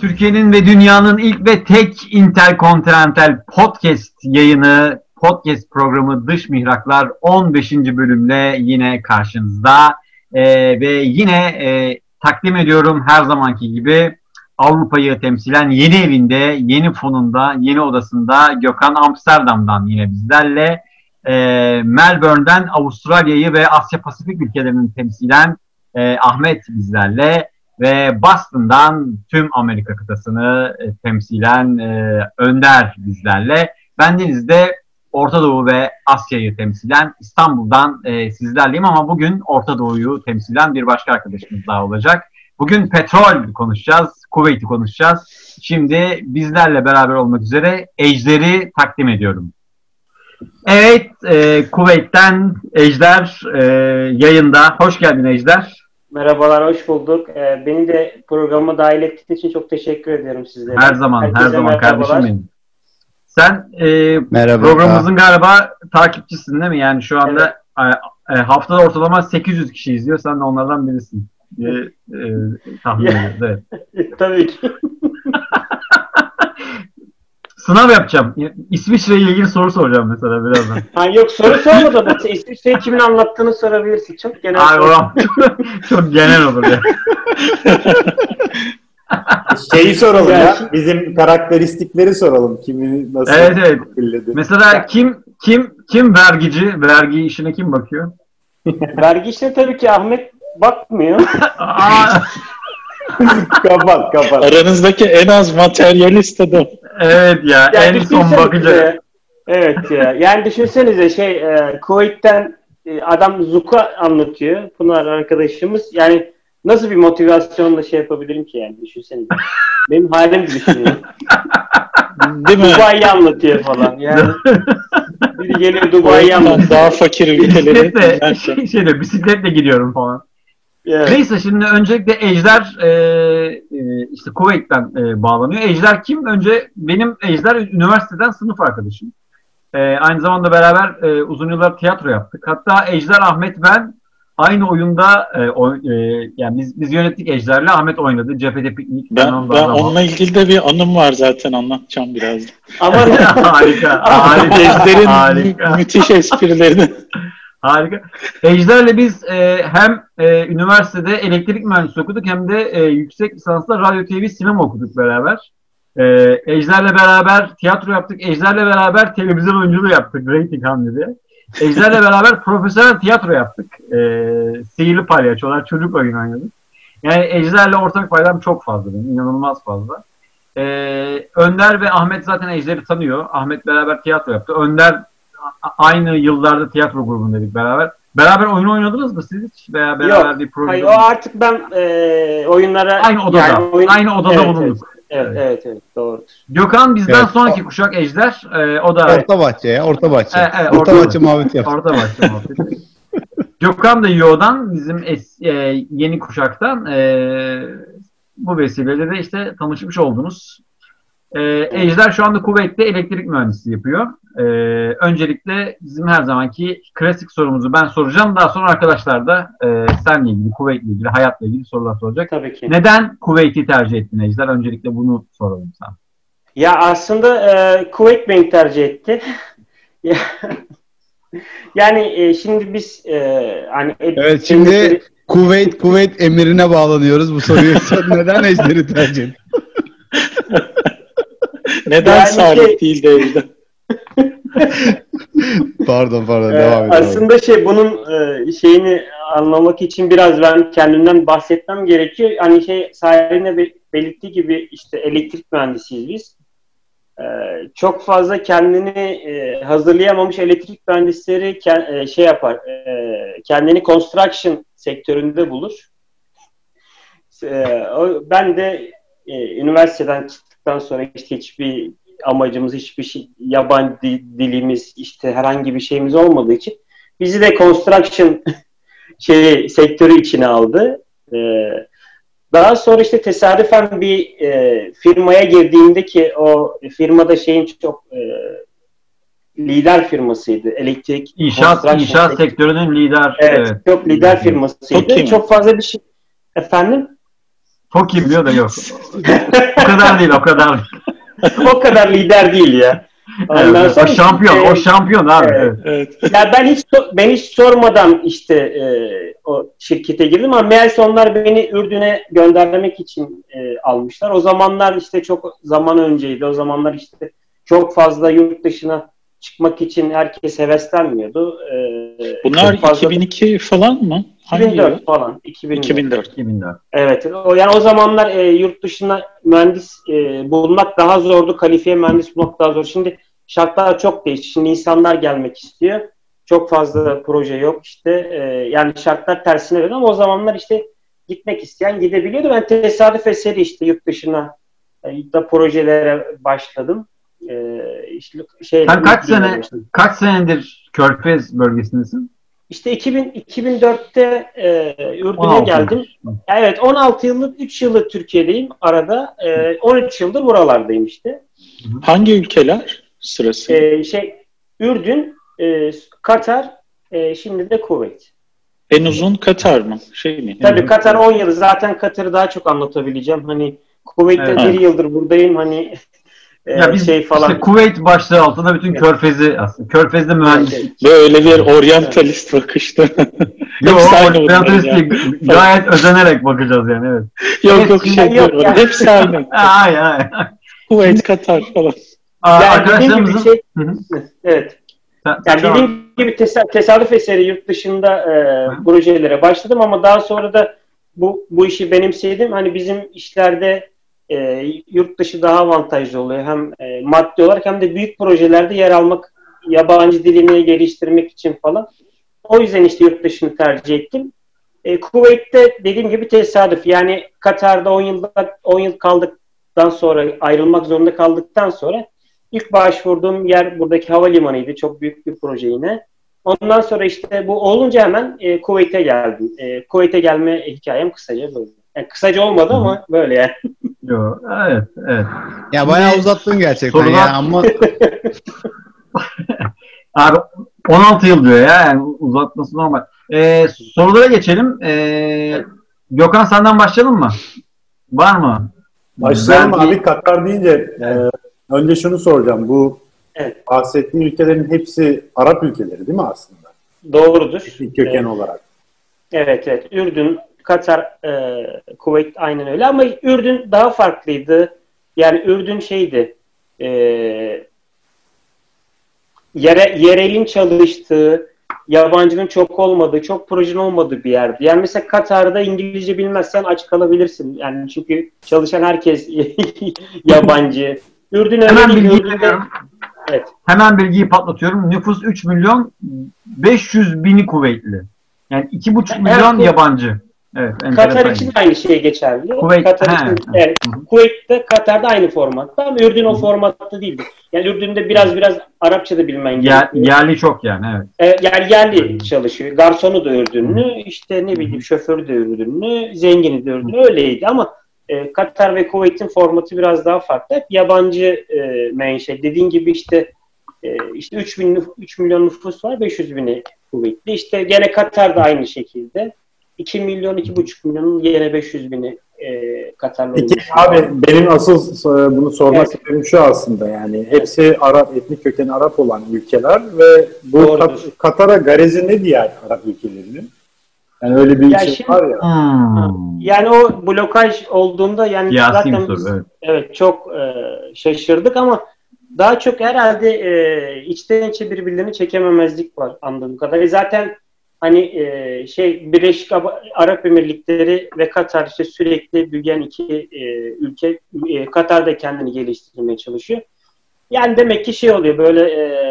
Türkiye'nin ve dünyanın ilk ve tek interkontinental podcast yayını, podcast programı Dış Mihraklar 15. bölümle yine karşınızda. Ee, ve yine e, takdim ediyorum her zamanki gibi Avrupa'yı temsilen yeni evinde, yeni fonunda, yeni odasında Gökhan Amsterdam'dan yine bizlerle. E, Melbourne'den Avustralya'yı ve Asya Pasifik ülkelerini temsilen e, Ahmet bizlerle ve Boston'dan tüm Amerika kıtasını e, temsilen e, Önder bizlerle. Bendeniz de Orta Doğu ve Asya'yı temsilen İstanbul'dan e, sizlerleyim ama bugün Orta Doğu'yu temsilen bir başka arkadaşımız daha olacak. Bugün petrol konuşacağız, Kuveyt'i konuşacağız. Şimdi bizlerle beraber olmak üzere Ejder'i takdim ediyorum. Evet, e, Kuveyt'ten Ejder e, yayında. Hoş geldin Ejder. Merhabalar, hoş bulduk. Ee, beni de programa dahil ettiğiniz için çok teşekkür ediyorum sizlere. Her zaman, Herkese her zaman kardeşim benim. Sen e, Merhaba. programımızın galiba takipçisin değil mi? Yani şu anda evet. e, haftada ortalama 800 kişi izliyor. Sen de onlardan birisin. E, e, tahmin ediyoruz. Evet. Tabii ki. Sınav yapacağım. İsviçre ile ilgili soru soracağım mesela birazdan. Ha, yok soru sorma da İsviçre'yi kimin anlattığını sorabilirsin. Çok genel. Ay, oram, çok, genel olur ya. Şeyi soralım ya. Bizim karakteristikleri soralım. Kimi nasıl Evet evet. Bildedi. Mesela kim kim kim vergici? Vergi işine kim bakıyor? Vergi işine tabii ki Ahmet bakmıyor. kapat kapat. Aranızdaki en az materyalist adam. Evet ya yani en son bakacak. Evet ya. Yani düşünsenize şey e, Kuveyt'ten e, adam Zuka anlatıyor. Pınar arkadaşımız. Yani nasıl bir motivasyonla şey yapabilirim ki yani düşünsenize. Benim halim düşünüyor. Değil mi? Dubai'yi anlatıyor falan. Yani biri geliyor Dubai'yi anlatıyor. Daha fakir ülkeleri. Bisikletle, şey, şeyde, bisikletle gidiyorum falan. Evet. Neyse şimdi öncelikle Ejder e, e, işte Kuveyt'ten e, bağlanıyor. Ejder kim? Önce benim Ejder üniversiteden sınıf arkadaşım. E, aynı zamanda beraber e, uzun yıllar tiyatro yaptık. Hatta Ejder, Ahmet, ben aynı oyunda e, o, e, yani biz, biz yönettik Ejder'le Ahmet oynadı. Cephede piknik. Ben, ben, ben onunla ilgili de bir anım var zaten anlatacağım biraz. Ama harika. harika. Ejder'in harika. müthiş esprilerini. Harika. Ejder'le biz e, hem e, üniversitede elektrik mühendisi okuduk hem de e, yüksek lisansla radyo, TV, sinema okuduk beraber. E, Ejder'le beraber tiyatro yaptık. Ejder'le beraber televizyon oyunculuğu yaptık. Rating Hamdi Ejder'le beraber profesyonel tiyatro yaptık. E, sihirli palyaçolar, çocuk oyunu oynadık. Yani Ejder'le ortak paydam çok fazla benim. inanılmaz fazla. E, Önder ve Ahmet zaten Ejder'i tanıyor. Ahmet beraber tiyatro yaptı. Önder aynı yıllarda tiyatro grubundaydık beraber. Beraber oyun oynadınız mı siz hiç? Veya beraber Yok, bir proje? Hayır, o artık ben e, oyunlara... Aynı odada. Yani oyun... Aynı odada evet, bulunduk. Evet, evet, evet, evet doğrudur. Gökhan bizden evet. sonraki kuşak Ejder. E, o da... Orta bahçe ya, orta bahçe. E, e, orta, orta bahçe muhabbeti yaptı. Orta bahçe muhabbeti. Gökhan da Yo'dan bizim es, e, yeni kuşaktan e, bu vesileyle de işte tanışmış oldunuz. E, Ejder şu anda Kuveyt'te elektrik mühendisliği yapıyor. E, öncelikle bizim her zamanki klasik sorumuzu ben soracağım. Daha sonra arkadaşlar da e, seninle ilgili, Kuveyt'le ilgili, hayatla ilgili sorular soracak. Tabii ki. Neden Kuveyt'i tercih ettin Ejder? Öncelikle bunu soralım sana. Ya aslında e, Kuveyt beni tercih etti. yani e, şimdi biz e, hani Evet şimdi. Kuveyt Kuveyt emirine bağlanıyoruz bu soruyu. neden Ejder'i tercih ettin? Neden yani Salih şey... değil de pardon pardon ee, devam edelim. Aslında şey bunun e, şeyini anlamak için biraz ben kendimden bahsetmem gerekiyor. Hani şey Salih'in belirttiği gibi işte elektrik mühendisiyiz biz. Ee, çok fazla kendini e, hazırlayamamış elektrik mühendisleri e, şey yapar, kendini construction sektöründe bulur. ben de üniversiteden çıktıktan sonra işte hiçbir amacımız hiçbir şey, yabancı dilimiz işte herhangi bir şeyimiz olmadığı için bizi de construction şey sektörü içine aldı. Ee, Daha sonra işte tesadüfen bir e, firmaya girdiğimde ki o firmada şeyin çok e, lider firmasıydı. Elektrik İnşaat, inşaat sektörü. sektörünün lider. Evet, Evet. çok lider firmasıydı. Çok? Çok fazla bir şey. Efendim? Çok iyi biliyor da yok. o kadar değil, o kadar. değil. o kadar lider değil ya. Ondan Evet, o sonra şampiyon, işte, o şampiyon abi. Evet. Evet. Ya ben hiç ben hiç sormadan işte e, o şirkete girdim ama meğerse onlar beni Ürdün'e göndermek için e, almışlar. O zamanlar işte çok zaman önceydi. O zamanlar işte çok fazla yurt dışına çıkmak için herkes heveslenmiyordu. E, Bunlar fazla- 2002 falan mı? Hangi yıl? 2004 falan. 2004. 2004. 2004. Evet. O, yani o zamanlar e, yurt dışına mühendis e, bulmak daha zordu. Kalifiye mühendis bulmak daha zor. Şimdi şartlar çok değişti. Şimdi insanlar gelmek istiyor. Çok fazla proje yok işte. E, yani şartlar tersine döndü ama o zamanlar işte gitmek isteyen gidebiliyordu. Ben tesadüf eseri işte yurt dışına e, da projelere başladım. E, işte şey, Sen kaç sene kaç senedir Körfez bölgesindesin? İşte 2000, 2004'te e, Ürdün'e 16 geldim. Evet 16 yıllık 3 yıllık Türkiye'deyim arada. E, 13 yıldır buralardayım işte. Hangi ülkeler sırası? E, şey Ürdün, e, Katar, e, şimdi de Kuveyt. en uzun Katar mı? Şey mi? Tabii Katar 10 yıl. Zaten Katar'ı daha çok anlatabileceğim. Hani Kuveyt'te Evet. bir yıldır buradayım. Hani Ya biz şey falan. işte Kuveyt başlığı altında bütün Körfez'i aslında. Körfez'de mühendislik. Böyle bir oryantalist bakışta. Yok, Hepsi aynı o- bunlar mühendislik ya. gayet özenerek bakacağız yani evet. yok yok Yok, şey yok diyorum. ya. Hepsi aynı. Ay ay. Kuveyt, Katar falan. Aa, Yani dediğim gibi arkadaşlarımızın şey, evet. Yani dediğim gibi tesa- tesadüf eseri yurt dışında e, projelere başladım ama daha sonra da bu bu işi benimsedim. Hani bizim işlerde e, yurt dışı daha avantajlı oluyor. Hem e, maddi olarak hem de büyük projelerde yer almak, yabancı dilini geliştirmek için falan. O yüzden işte yurt dışını tercih ettim. E, Kuveyt'te dediğim gibi tesadüf. Yani Katar'da 10 yılda 10 yıl kaldıktan sonra ayrılmak zorunda kaldıktan sonra İlk başvurduğum yer buradaki havalimanıydı. Çok büyük bir proje yine. Ondan sonra işte bu olunca hemen e, Kuveyt'e geldim. E, Kuveyt'e gelme hikayem kısaca böyle. Yani kısaca olmadı ama böyle yani. Yo, evet, evet. Ya bayağı uzattın gerçekten Sorular- ya ama Abi 16 yıl diyor ya yani uzatması normal. Ee, sorulara geçelim. Ee, Gökhan senden başlayalım mı? Var mı? Başlayalım Ben- abi. Katar deyince e, önce şunu soracağım. Bu Evet. bahsettiğin ülkelerin hepsi Arap ülkeleri değil mi aslında? Doğrudur. Köken Evet. olarak. Evet evet. Ürdün, Katar, e, Kuveyt aynen öyle ama Ürdün daha farklıydı. Yani Ürdün şeydi e, yere, yerelin çalıştığı, yabancının çok olmadığı, çok projenin olmadığı bir yerdi. Yani mesela Katar'da İngilizce bilmezsen aç kalabilirsin. Yani çünkü çalışan herkes yabancı. Ürdün öyle Hemen değil. bilgiyi Ürdün'de-. Evet. Hemen bilgiyi patlatıyorum. Nüfus 3 milyon 500 bini kuvvetli. Yani 2,5 Evet, milyon bu- yabancı. Evet, Katar için de aynı şey geçerli. Kuveyt- Katar için, he. evet, Kuveyt'te, Katar'da aynı formatta ama Ürdün o formatta değildi. Yani Ürdün'de biraz biraz Arapça da bilmen Yer- gerekiyor. yerli çok yani evet. E, yani yerli çalışıyor. Garsonu da Ürdünlü, işte ne bileyim şoförü de Ürdünlü, zengini de Ürdünlü. Öyleydi ama e, Katar ve Kuveyt'in formatı biraz daha farklı. Hep yabancı e, menşe. Dediğin gibi işte e, işte 3, bin, nüf- 3 milyon nüfus var, 500 bini Kuveytli. İşte gene Katar'da aynı şekilde. 2 milyon, 2,5 milyonun yine 500 bini e, Katar'la Peki abi benim asıl e, bunu sorma Evet. sebebim şu aslında yani hepsi Arap etnik kökeni Arap olan ülkeler ve bu Doğrudur. Kat- Katar'a garezi ne diğer Arap ülkelerinin? Yani öyle bir Ya şey şimdi- var ya. Hmm. Yani o blokaj olduğunda yani bir zaten soru, biz- evet. Evet çok e, şaşırdık ama daha çok herhalde e, içten içe birbirlerini çekememezlik var anladığım kadarıyla. Zaten hani e, şey Birleşik Arap Emirlikleri ve Katar işte sürekli büyüyen iki e, ülke. E, Katar da kendini geliştirmeye çalışıyor. Yani demek ki şey oluyor böyle e,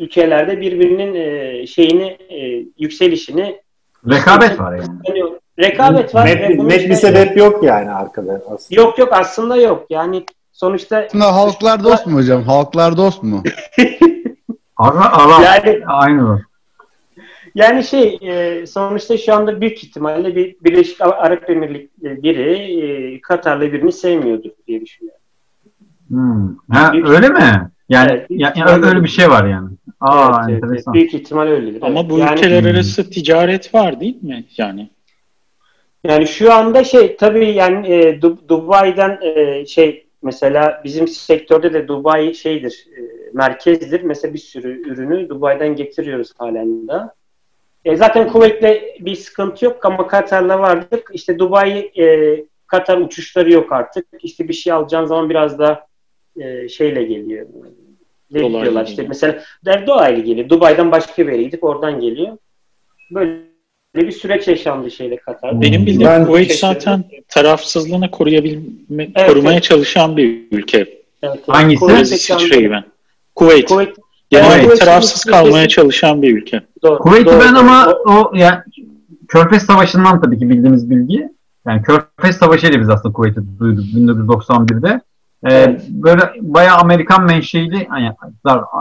ülkelerde birbirinin e, şeyini e, yükselişini Rekabet var yani. rekabet var. ve Net, bunun net bir sebep yok yani arkada aslında. Yok yok aslında yok. Yani sonuçta aslında halklar dost mu hocam? Halklar dost mu? Ara, ara, yani aynı. Yani şey e, sonuçta şu anda büyük ihtimalle bir Birleşik Arap Emirlikleri biri e, Katarlı birini sevmiyordur diye düşünüyorum. Hmm. Ha, Büyük- öyle mi? Yani, Evet, ya- ihtimalle öyle bir şey var yani. Aa Evet, evet, büyük ihtimal öyledir. Ama evet. bu yani, ülkeler arası ticaret var değil mi? Yani yani şu anda şey tabii yani e, Du- Dubai'den e, şey mesela bizim sektörde de Dubai şeydir e, merkezdir. Mesela bir sürü ürünü Dubai'den getiriyoruz halen de. E, zaten Kuveyt'le bir sıkıntı yok ama Katar'la vardık. İşte Dubai e, Katar uçuşları yok artık. İşte bir şey alacağın zaman biraz da e, şeyle geliyor. Ne Dolaylı diyorlar işte mesela der dolaylı geliyor. Dubai'den başka bir yere gidip oradan geliyor. Böyle bir süreç yaşandı şeyle Katar'da. benim bildiğim Ben- Kuveyt zaten tarafsızlığını koruyabilme, Evet, korumaya evet. çalışan bir ülke. Evet, evet. Hangisi? İsviçre'yi ben. Kuveyt. Kuveyt, Genelde Kuveyt- tarafsız kalmaya çalışan bir ülke. doğru, Kuveyt'i doğru, ben ama doğru. o yani Körfez Savaşı'ndan tabii ki bildiğimiz bilgi. Yani Körfez Savaşı ile biz aslında Kuveyt'i duyduk 1991'de. Ee, Evet. Böyle bayağı Amerikan menşeili, yani,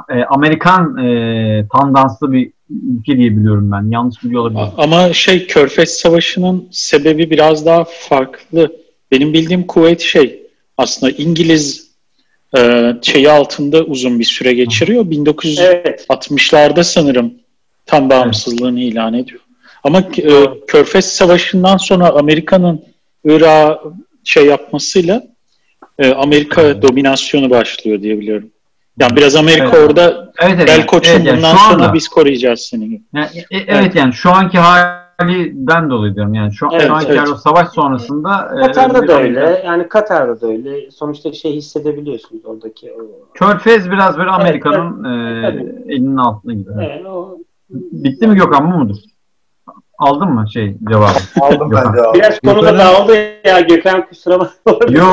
e, Amerikan e, tandanslı bir ülke diye biliyorum ben. Yanlış biliyor olabilirim. Ama şey Körfez Savaşı'nın sebebi biraz daha farklı. Benim bildiğim Kuveyt şey aslında İngiliz e, şeyi altında uzun bir süre geçiriyor. 1960'larda Evet. sanırım tam bağımsızlığını ilan ediyor. Ama e, Körfez Savaşı'ndan sonra Amerika'nın Irak'a şey yapmasıyla e, Amerika dominasyonu başlıyor diye biliyorum. Yani biraz Amerika Evet. orada Evet, evet, gel koçum evet, yani bundan sonra anda- biz koruyacağız seni. Yani, e- e- evet yani şu anki halinden dolayı diyorum. Yani şu, Evet, şu anki evet. o savaş sonrasında e, Katar'da bir da Amerika- öyle. Yani Katar'da da öyle. Sonuçta şey hissedebiliyorsunuz oradaki o. Körfez biraz böyle Amerika'nın evet, e, elinin altına gidiyor. Evet, o Bitti mi Gökhan bu mudur? Aldın mı şey cevabı? Aldım ben cevabı. biraz konu da Gökhan'ın- dağıldı ya Gökhan kusura bakma. Yo,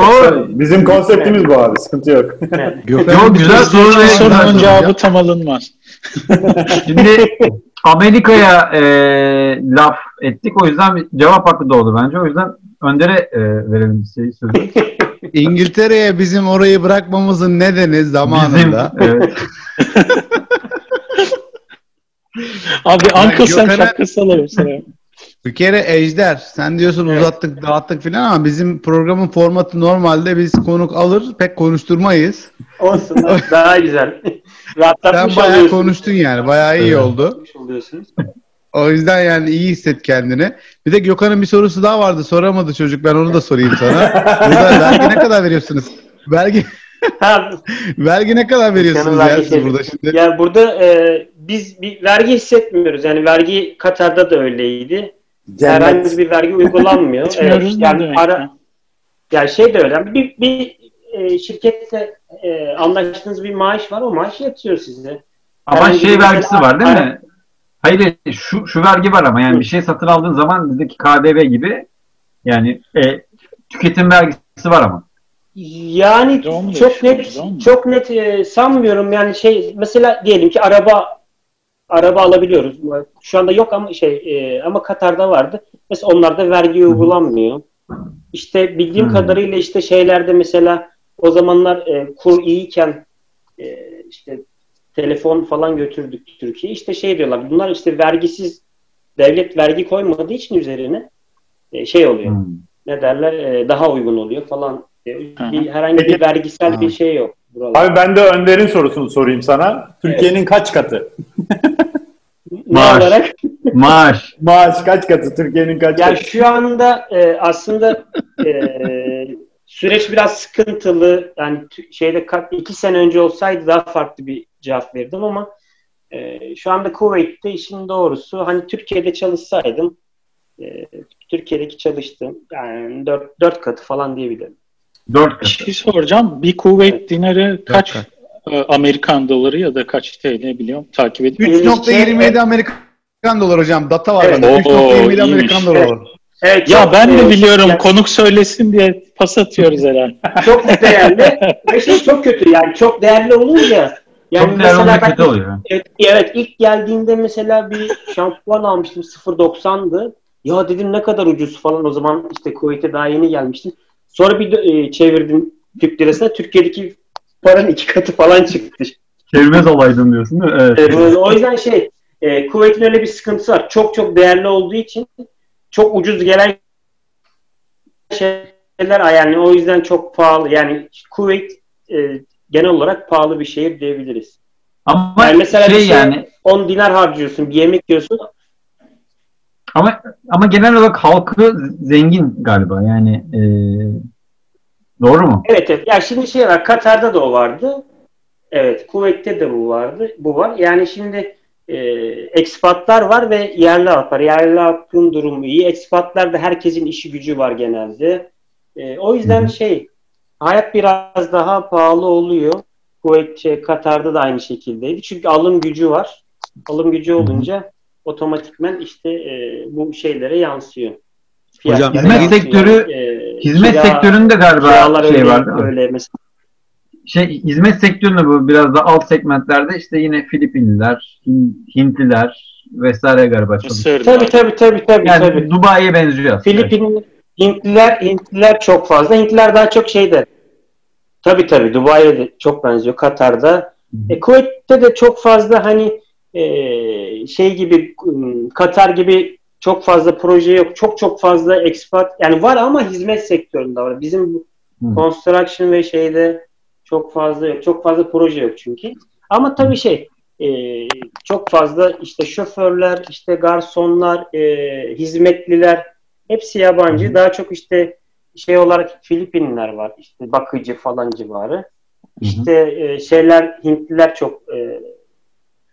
Bizim konseptimiz bu abi. Sıkıntı yok. Gökhan'ın Yo, güzel soru sorunun soru cevabı tam alınmaz. Şimdi Amerika'ya e, laf ettik. O yüzden bir cevap hakkı doğdu bence. O yüzden Önder'e e, verelim şeyi sözü. İngiltere'ye bizim orayı bırakmamızın nedeni Bizim, zamanında. evet. Abi Uncle Sam Gökhan'a- şapkası alalım sana. Bir kere Ejder sen diyorsun Evet. uzattık dağıttık filan ama bizim programın formatı normalde biz konuk alır pek konuşturmayız. Olsun daha güzel. Sen Rahatlatmış bayağı oluyorsunuz. konuştun yani bayağı iyi Evet. oldu. O yüzden yani iyi hisset kendini. Bir de Gökhan'ın bir sorusu daha vardı soramadı çocuk ben onu da sorayım sana. Burada vergi ne kadar veriyorsunuz? Vergi vergi ne kadar veriyorsunuz ya siz burada şimdi? Ya burada e, biz bir vergi hissetmiyoruz. Yani vergi Katar'da da öyleydi. Herhangi Cennet. bir vergi uygulanmıyor. evet, yani ara, ya? yani şey de öyle. Bir, bir e, şirketle e, anlaştığınız bir maaş var. O maaş yatıyor size. Ama Herhangi şey bir mesela- vergisi var değil mi? Hayır şu, şu vergi var ama yani bir şey satın aldığın zaman bizdeki KDV gibi yani e, tüketim vergisi var ama. Yani Doğru çok net doğru çok net e, sanmıyorum yani şey mesela diyelim ki araba araba alabiliyoruz. Şu anda yok ama şey e, ama Katar'da vardı. Mesela onlarda vergi uygulanmıyor. İşte bildiğim Hmm. kadarıyla işte şeylerde mesela o zamanlar e, kur iyiyken e, işte telefon falan götürdük Türkiye. İşte şey diyorlar. Bunlar işte vergisiz devlet vergi koymadığı için üzerine e, şey oluyor Hmm. ne derler e, daha uygun oluyor falan. E, bir, herhangi Peki. bir vergisel bir şey yok. Buralarda. Abi ben de Önder'in sorusunu sorayım sana. Türkiye'nin kaç katı? Maaş. olarak? Maaş. Maaş kaç katı? Türkiye'nin kaç Ya katı? şu anda e, aslında e, süreç biraz sıkıntılı. Yani şeyde iki sene önce olsaydı daha farklı bir cevap verirdim ama e, şu anda Kuveyt'te işin doğrusu hani Türkiye'de çalışsaydım e, Türkiye'deki çalıştığım yani dört, dört katı falan diyebilirim. Dört Bir katı. şey soracağım. Bir kuvvet dinarı kaç kat. e, Amerikan doları ya da kaç TL biliyorum takip ediyorum. 3.27 Amerikan dolar hocam. Data var Evet. bende. Oo, 3.27 Amerikan dolar. Evet, Ya çok, ben e, de biliyorum yani- konuk söylesin diye pas atıyoruz herhalde. çok değerli ve şey çok kötü yani çok değerli olunca yani Çok değerli olunca ben kötü oluyor. Evet, evet ilk geldiğinde mesela bir şampuan almıştım 0.90'dı. Ya dedim ne kadar ucuz falan o zaman işte Kuveyt'e daha yeni gelmiştim. Sonra bir de, e, çevirdim Türk lirasına Türkiye'deki paranın iki katı falan çıktı. Çevirmez olaydın diyorsun değil mi? Evet. Evet, o yüzden şey e, Kuveyt'in öyle bir sıkıntısı var. Çok çok değerli olduğu için çok ucuz gelen şeyler yani o yüzden çok pahalı. Yani Kuveyt e, genel olarak pahalı bir şehir diyebiliriz. Ama Yani mesela şey şey- yani 10 dinar harcıyorsun, bir yemek yiyorsun. ama ama genel olarak halkı zengin galiba. Yani e, doğru mu? Evet evet. Ya şimdi şey var. Katar'da da o vardı. Evet. Kuveyt'te de bu vardı. Bu var. Yani şimdi e, ekspatlar var ve yerli halk var. Yerli halkın durumu iyi. Ekspatlarda herkesin işi gücü var genelde. E, o yüzden Hı şey hayat biraz daha pahalı oluyor. Kuveyt, şey, Katar'da da aynı şekildeydi. Çünkü alım gücü var. Alım gücü olunca otomatikmen işte e, bu şeylere yansıyor. Hocam, Fiyatlara hizmet yansıyor. sektörü- E, Hizmet kira- sektöründe galiba şey öyle, var öyle mesela. Şey hizmet sektöründe bu biraz da alt segmentlerde işte yine Filipinliler, Hin- Hintliler vesaire galiba çalışıyor. Tabii tabii tabii tabii. Yani tabii. Dubai'ye benziyor aslında. Filipin Hintliler Hintliler çok fazla. Hintliler daha çok şeyde. Tabii tabii Dubai'ye de çok benziyor. Katar'da. E, Kuveyt'te de çok fazla hani e, şey gibi Katar gibi çok fazla proje yok. Çok çok fazla expat yani var ama hizmet sektöründe var. Bizim Hı. construction ve şeyde çok fazla yok. Çok fazla proje yok çünkü. Ama tabii şey e, çok fazla işte şoförler, işte garsonlar, e, hizmetliler hepsi yabancı. Daha çok işte şey olarak Filipinliler var. İşte bakıcı falan civarı. İşte e, şeyler Hintliler çok e,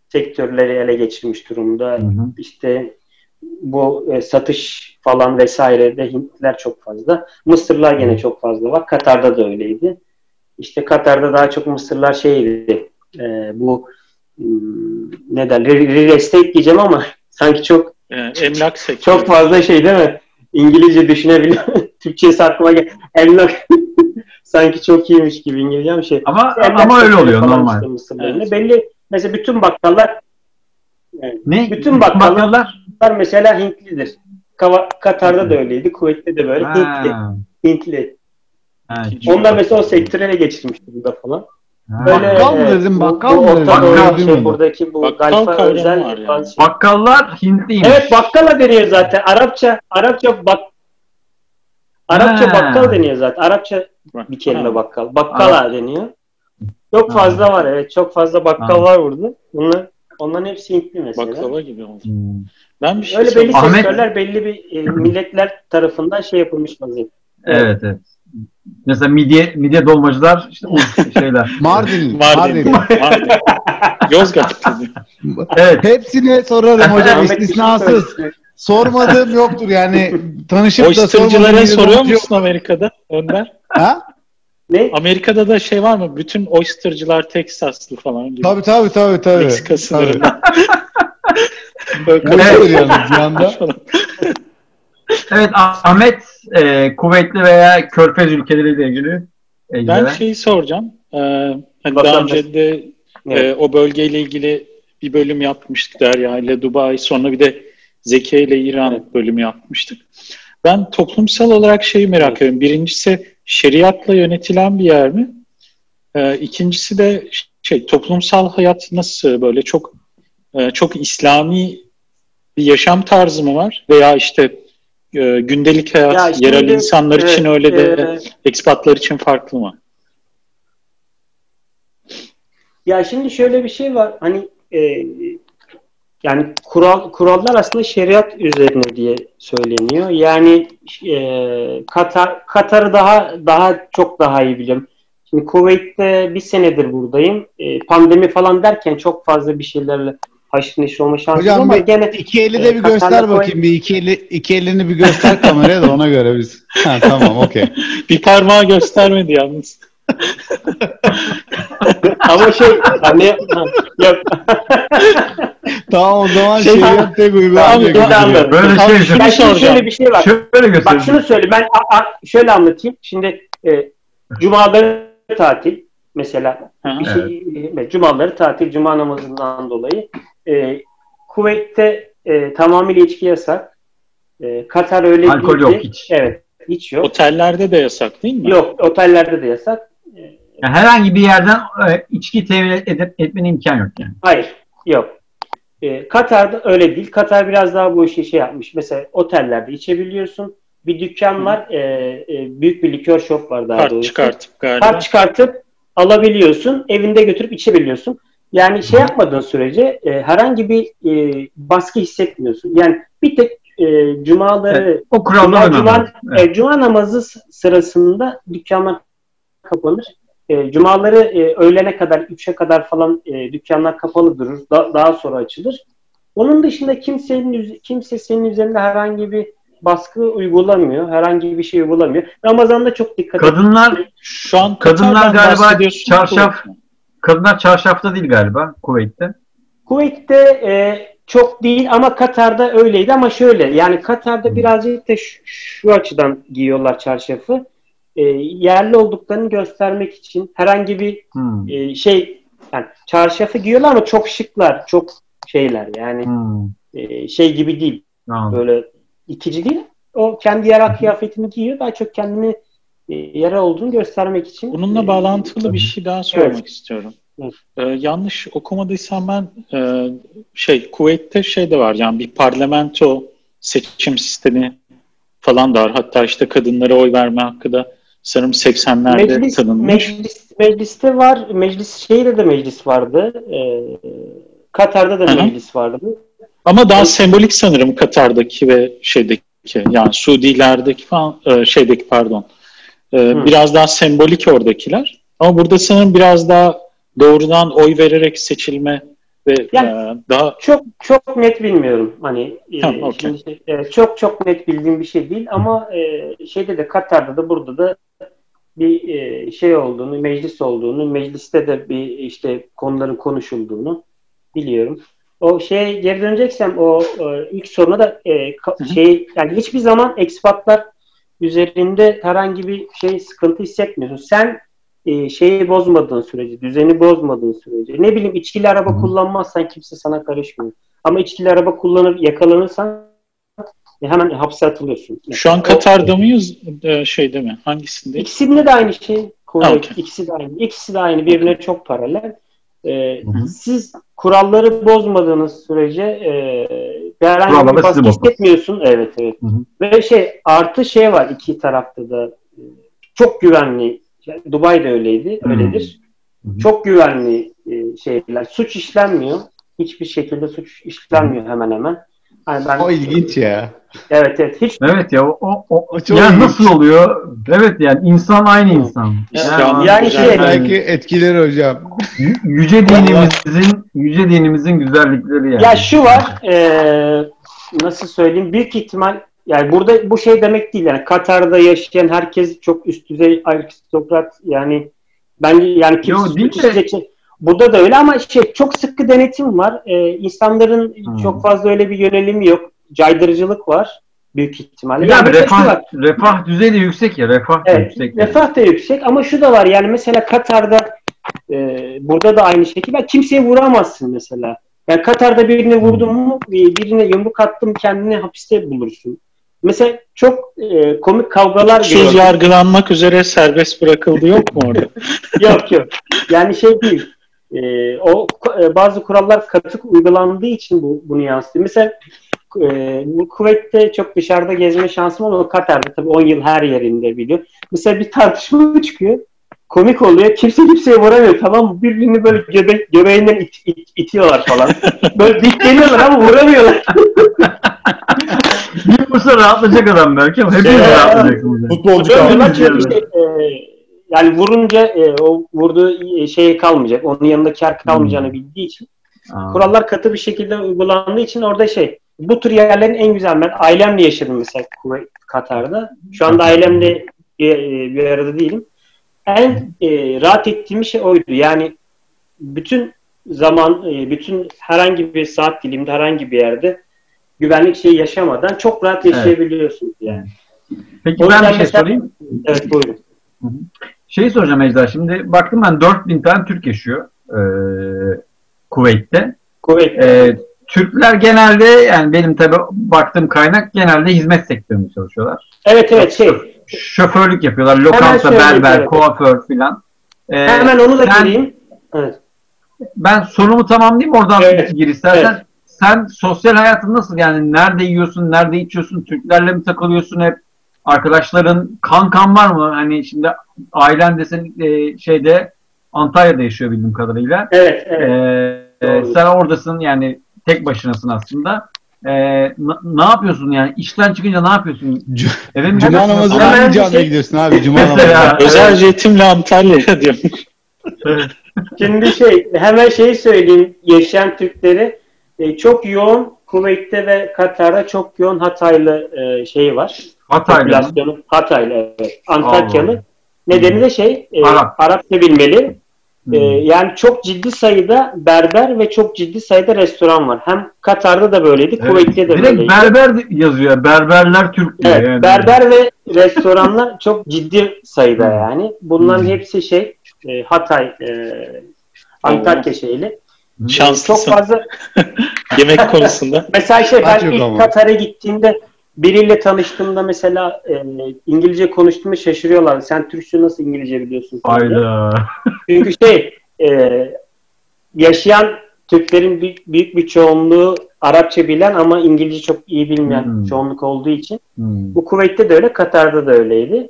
sektörleri ele geçirmiş durumda. Hı hı. İşte bu e, satış falan vesaire de Hintliler çok fazla. Mısırlar gene çok fazla var. Katar'da da öyleydi. İşte Katar'da daha çok Mısırlar şeydi. e, bu hmm, ne derler real estate diyeceğim ama sanki çok e, emlak sektörü. çok fazla şey değil mi? İngilizce düşünebiliyor. Türkçesi aklıma gel. Emlak sanki çok iyiymiş gibi İngilizce bir şey. Ama Emlak ama öyle oluyor normal. işte. Evet. Belli mesela bütün bakkallar Ne? Bütün bakkallar- mesela Hintlidir. Kava- Katar'da da öyleydi. Kuveyt'te de böyle. Hintli. Ha, Hintli. Ha, Onlar mesela o sektörü ele geçirmiş burada falan. ha. Böyle, Bakkal mı evet, dedim, bakkal mı dedim? Bakkal şey, mi? buradaki bu Bakkal Galfa özel var yani. şey. Bakkallar Hintliymiş. Evet bakkala deniyor zaten. Arapça Arapça bak Arapça Ha. bakkal deniyor zaten. Arapça bir kelime Ha. bakkal. Bakkala deniyor. Çok Ha. fazla var evet. Çok fazla bakkal Ha. var burada. Bunlar onların hepsi Hintli mesela. Baklava gibi oldu. Hmm. Ben bir şey Öyle belli. Ahmet- sektörler belli bir e, milletler tarafından şey yapılmış vaziyette. Evet evet. Mesela midye midye dolmacılar işte o şeyler. Mardin. Mardin. Mardin. Mardin. Yozgat evet. Hepsine sorarım hocam istisnasız. Sormadığım yoktur yani. Tanışıp da sormadığım soruyor biri yok. musun Amerika'da Önder? Ha? Ne? Amerika'da da şey var mı? Bütün oystercılar Teksaslı falan gibi. Tabii tabii tabii. tabii. Meksika sınırında. Kaçıyor yalnız bir anda. Evet Ahmet e, kuvvetli veya körfez ülkeleriyle ilgili Ben şeyi soracağım. Ee, hani daha önce de Evet. e, o bölgeyle ilgili bir bölüm yapmıştık Derya ile Dubai. Sonra bir de Zeki ile İran bölümü yapmıştık. Ben toplumsal olarak şeyi merak ediyorum. Birincisi şeriatla yönetilen bir yer mi? Ee, ikincisi de şey toplumsal hayat nasıl böyle çok e, çok İslami bir yaşam tarzı mı var? Veya işte e, gündelik hayat Ya yerel insanlar için öyle de e, ekspatlar için farklı mı? Ya şimdi şöyle bir şey var. Hani e, yani kural kurallar aslında şeriat üzerine diye söyleniyor. Yani e, Katar Katar'ı daha daha çok daha iyi biliyorum. Şimdi Kuveyt'te bir senedir buradayım. E, pandemi falan derken çok fazla bir şeylerle haşır neşir olma şansım Hocam ama bir gene iki eli e, de bir göster bakayım. Bir iki eli iki elini bir göster kameraya da ona göre biz. Ha, tamam okey. Bir parmağı göstermedi yalnız. ama şey hani yok Tamam o zaman Şey- şeriat tek Tamam, uygulanacak. bir de anladım. Böyle Abi şey şunu Ya şimdi soracağım. şöyle bir şey var. Şöyle. Bak şunu söyle ben a- a- şöyle anlatayım. Şimdi e, cumaları tatil mesela hı. bir şey evet, cumaları tatil cuma namazından dolayı e, Kuveyt'te e, tamamıyla içki yasak. E, Katar öyle Alkol değildi. yok hiç. Evet, hiç yok. Otellerde de yasak değil mi? Yok, otellerde de yasak. E, Yani herhangi bir yerden e, içki temin edip etmenin imkan yok yani. hayır, yok. E, Katar'da öyle değil. Katar biraz daha bu işi şey yapmış. Mesela otellerde içebiliyorsun. Bir dükkan var. E, e, büyük bir likör shop var daha Kart doğrusu. çıkartıp galiba. Kart çıkartıp alabiliyorsun. Evinde götürüp içebiliyorsun. Yani şey yapmadığın sürece e, herhangi bir e, baskı hissetmiyorsun. Yani bir tek e, cumaları O kurallar Cuma, cuma, Evet. e, cuma namazı sırasında dükkanlar kapanır. E, cumaları e, öğlene kadar, 3'e kadar falan e, dükkanlar kapalı durur. Da- daha sonra açılır. Onun dışında kimsenin kimse senin üzerinde herhangi bir baskı uygulamıyor. Herhangi bir şey uygulamıyor. Ramazan'da çok dikkat edin. Kadınlar Şu an Kadınlar galiba çarşaf-? Kadınlar çarşafta değil galiba Kuveyt'te. Kuveyt'te e, çok değil ama Katar'da öyleydi ama şöyle yani Katar'da birazcık da şu, şu açıdan giyiyorlar çarşafı. E, yerli olduklarını göstermek için herhangi bir Hmm. e, şey yani çarşafı giyiyorlar ama çok şıklar, çok şeyler yani Hmm. e, şey gibi değil. Anladım. Böyle itici değil. O kendi yerel kıyafetini giyiyor. Daha çok kendini yere olduğunu göstermek için. Bununla e, bağlantılı bir şey daha sormak Evet. istiyorum. Evet. Ee, yanlış okumadıysam ben e, şey Kuveyt'te şey de var yani bir parlamento seçim sistemi falan da var. Hatta işte kadınlara oy verme hakkı da sanırım 80'lerde Meclis, tanınmış. meclis, mecliste var. Meclis şeyde de meclis vardı. E, Katar'da da Hı hı. meclis vardı. Ama daha sembolik sanırım Katar'daki ve şeydeki yani Suudilerdeki falan e, şeydeki pardon. E, Hı. biraz daha sembolik oradakiler. Ama burada sanırım biraz daha doğrudan oy vererek seçilme ve Yani- e, daha Çok çok net bilmiyorum. Hani e, Tamam, okey. şimdi şey- e, çok çok net bildiğim bir şey değil ama e, şeyde de Katar'da da burada da bir e, şey olduğunu, meclis olduğunu, mecliste de bir işte konuların konuşulduğunu biliyorum. O şeye geri döneceksem o e, ilk soruna da e, ka- şey yani hiçbir zaman ekspatlar üzerinde herhangi bir şey sıkıntı hissetmiyorsun. Sen e, şeyi bozmadığın sürece, düzeni bozmadığın sürece, ne bileyim içkili araba Hı kullanmazsan kimse sana karışmıyor. Ama içkili araba kullanır, yakalanırsan e, hemen hapse atılıyorsun. şu an O- Katar'da mıyız? E, şeyde mi? Hangisinde? İkisinde de aynı şey. Kuvvet, Ha, okey. ikisi de aynı. İkisi de aynı. Birbirine çok paralel. Ee, Hı hı. siz kuralları bozmadığınız sürece e, herhangi bir baskı hissetmiyorsun. Evet, evet. Hı hı. Ve şey artı şey var iki tarafta da çok güvenli. Yani Dubai'de öyleydi, Hı. öyledir. Hı hı. Çok güvenli e, şeyler. Suç işlenmiyor. Hiçbir şekilde suç işlenmiyor hemen hemen. Yani ben, O ilginç ya. Evet evet. Hiç Evet ya o, o, o çok yani nasıl oluyor? Evet yani insan aynı insan. İslam, Yani güzel. şey- Belki etkileri hocam. Yü- yüce dinimizin yüce dinimizin güzellikleri yani. Ya şu var, eee, nasıl söyleyeyim, büyük ihtimal yani burada bu şey demek değil yani Katar'da yaşayan herkes çok üst düzey aristokrat yani bence yani kimse Yo, de- burada da öyle ama şey çok sıkı denetim var. Eee insanların Hmm. çok fazla öyle bir yönelimi yok. Caydırıcılık var büyük ihtimalle. Mesela şu refah, var. refah düzeyi de yüksek ya. Refah da Evet, yüksek. yani. refah da yüksek ama şu da var yani mesela Katar'da e, burada da aynı şekilde kimseye vuramazsın mesela. Yani Katar'da birini vurdun mu bir- birine yumruk attım kendini hapiste bulursun. Mesela çok e, komik kavgalar Suçsuz gördüm. yargılanmak üzere serbest bırakıldı yok mu orada? yok yok. Yani şey değil. E, o e, bazı kurallar katı uygulandığı için bu bunu yansıtıyor. Mesela e, Kuveyt'te çok dışarıda gezme şansım olmadı. Katar'da tabii 10 yıl her yerinde biliyor. Mesela bir tartışma çıkıyor. Komik oluyor. Kimse kimseye vuramıyor tamam mı? Birbirini böyle göbe göbeğinden it- it- itiyorlar falan. Böyle dikleniyorlar ama vuramıyorlar. Bir vursa rahatlayacak adam belki ama hepiniz Ya. rahatlayacaksınız. yani. Futbolcu yani. işte, e, yani vurunca e, o vurduğu e, şey kalmayacak. Onun yanında kar kalmayacağını Hmm. bildiği için Aa. kurallar katı bir şekilde uygulandığı için orada şey bu tür yerlerin en güzel ben ailemle yaşadım mesela Kuveyt, Katar'da. Şu anda ailemle bir, e, bir arada değilim. En e, rahat ettiğim şey oydu. Yani bütün zaman, e, bütün herhangi bir saat diliminde herhangi bir yerde güvenlik şeyi yaşamadan çok rahat yaşayabiliyorsun yani. Peki O ben bir şey mesela- sorayım. Evet buyurun. Şeyi soracağım Ejder. Şimdi baktım ben 4000 tane Türk yaşıyor ee, Kuveyt'te. Kuveyt. Ee, Türkler genelde yani benim tabi baktığım kaynak genelde hizmet sektöründe çalışıyorlar. Evet evet şey. Şoförlük yapıyorlar. Lokanta, berber, evet. kuaför filan. Ee, Hemen onu da sen- gireyim. Evet. Ben sorumu tamamlayayım oradan Evet, gir istersen. sen sosyal hayatın nasıl yani nerede yiyorsun, nerede içiyorsun, Türklerle mi takılıyorsun hep? Arkadaşların kankan var mı? Hani şimdi ailen desen e, şeyde Antalya'da yaşıyor bildiğim kadarıyla. Evet, evet. Ee, Doğru. sen oradasın yani tek başınasın aslında. Ee, n- ne yapıyorsun yani? İşten çıkınca ne yapıyorsun? C- Eve mi Cuma gidiyorsun? namazına hangi camiye şey- gidiyorsun abi? Cuma namazına. Özel jetimle Antalya'ya diyorum. Şimdi şey hemen şeyi söyleyeyim yaşayan Türkleri e, çok yoğun Kuveyt'te ve Katar'da çok yoğun Hataylı e, şey var. Popülasyonu Hataylı evet. Antakyalı. Nedeni de şey e, Arap. Arapça bilmeli. Hmm. E, yani çok ciddi sayıda berber ve çok ciddi sayıda restoran var. Hem Katar'da da böyleydi, Evet. Kuveyt'te de Direkt böyleydi. berber yazıyor. Berberler Türk diyor Evet, yani. berber ve restoranlar çok ciddi sayıda Hmm. yani. Bunların Hmm. hepsi şey e, Hatay, e, Antakya şeyli. Çok Şanslısın fazla yemek konusunda. Mesela şey ben ilk. Katar'a gittiğimde biriyle tanıştığımda mesela e, İngilizce konuştuğumu şaşırıyorlar. Sen Türkçe nasıl İngilizce biliyorsun? Hayda. Çünkü şey e, yaşayan Türklerin büyük, büyük bir çoğunluğu Arapça bilen ama İngilizce çok iyi bilmeyen Hmm. çoğunluk olduğu için. Hmm. Bu Kuveyt'te de öyle, Katar'da da öyleydi.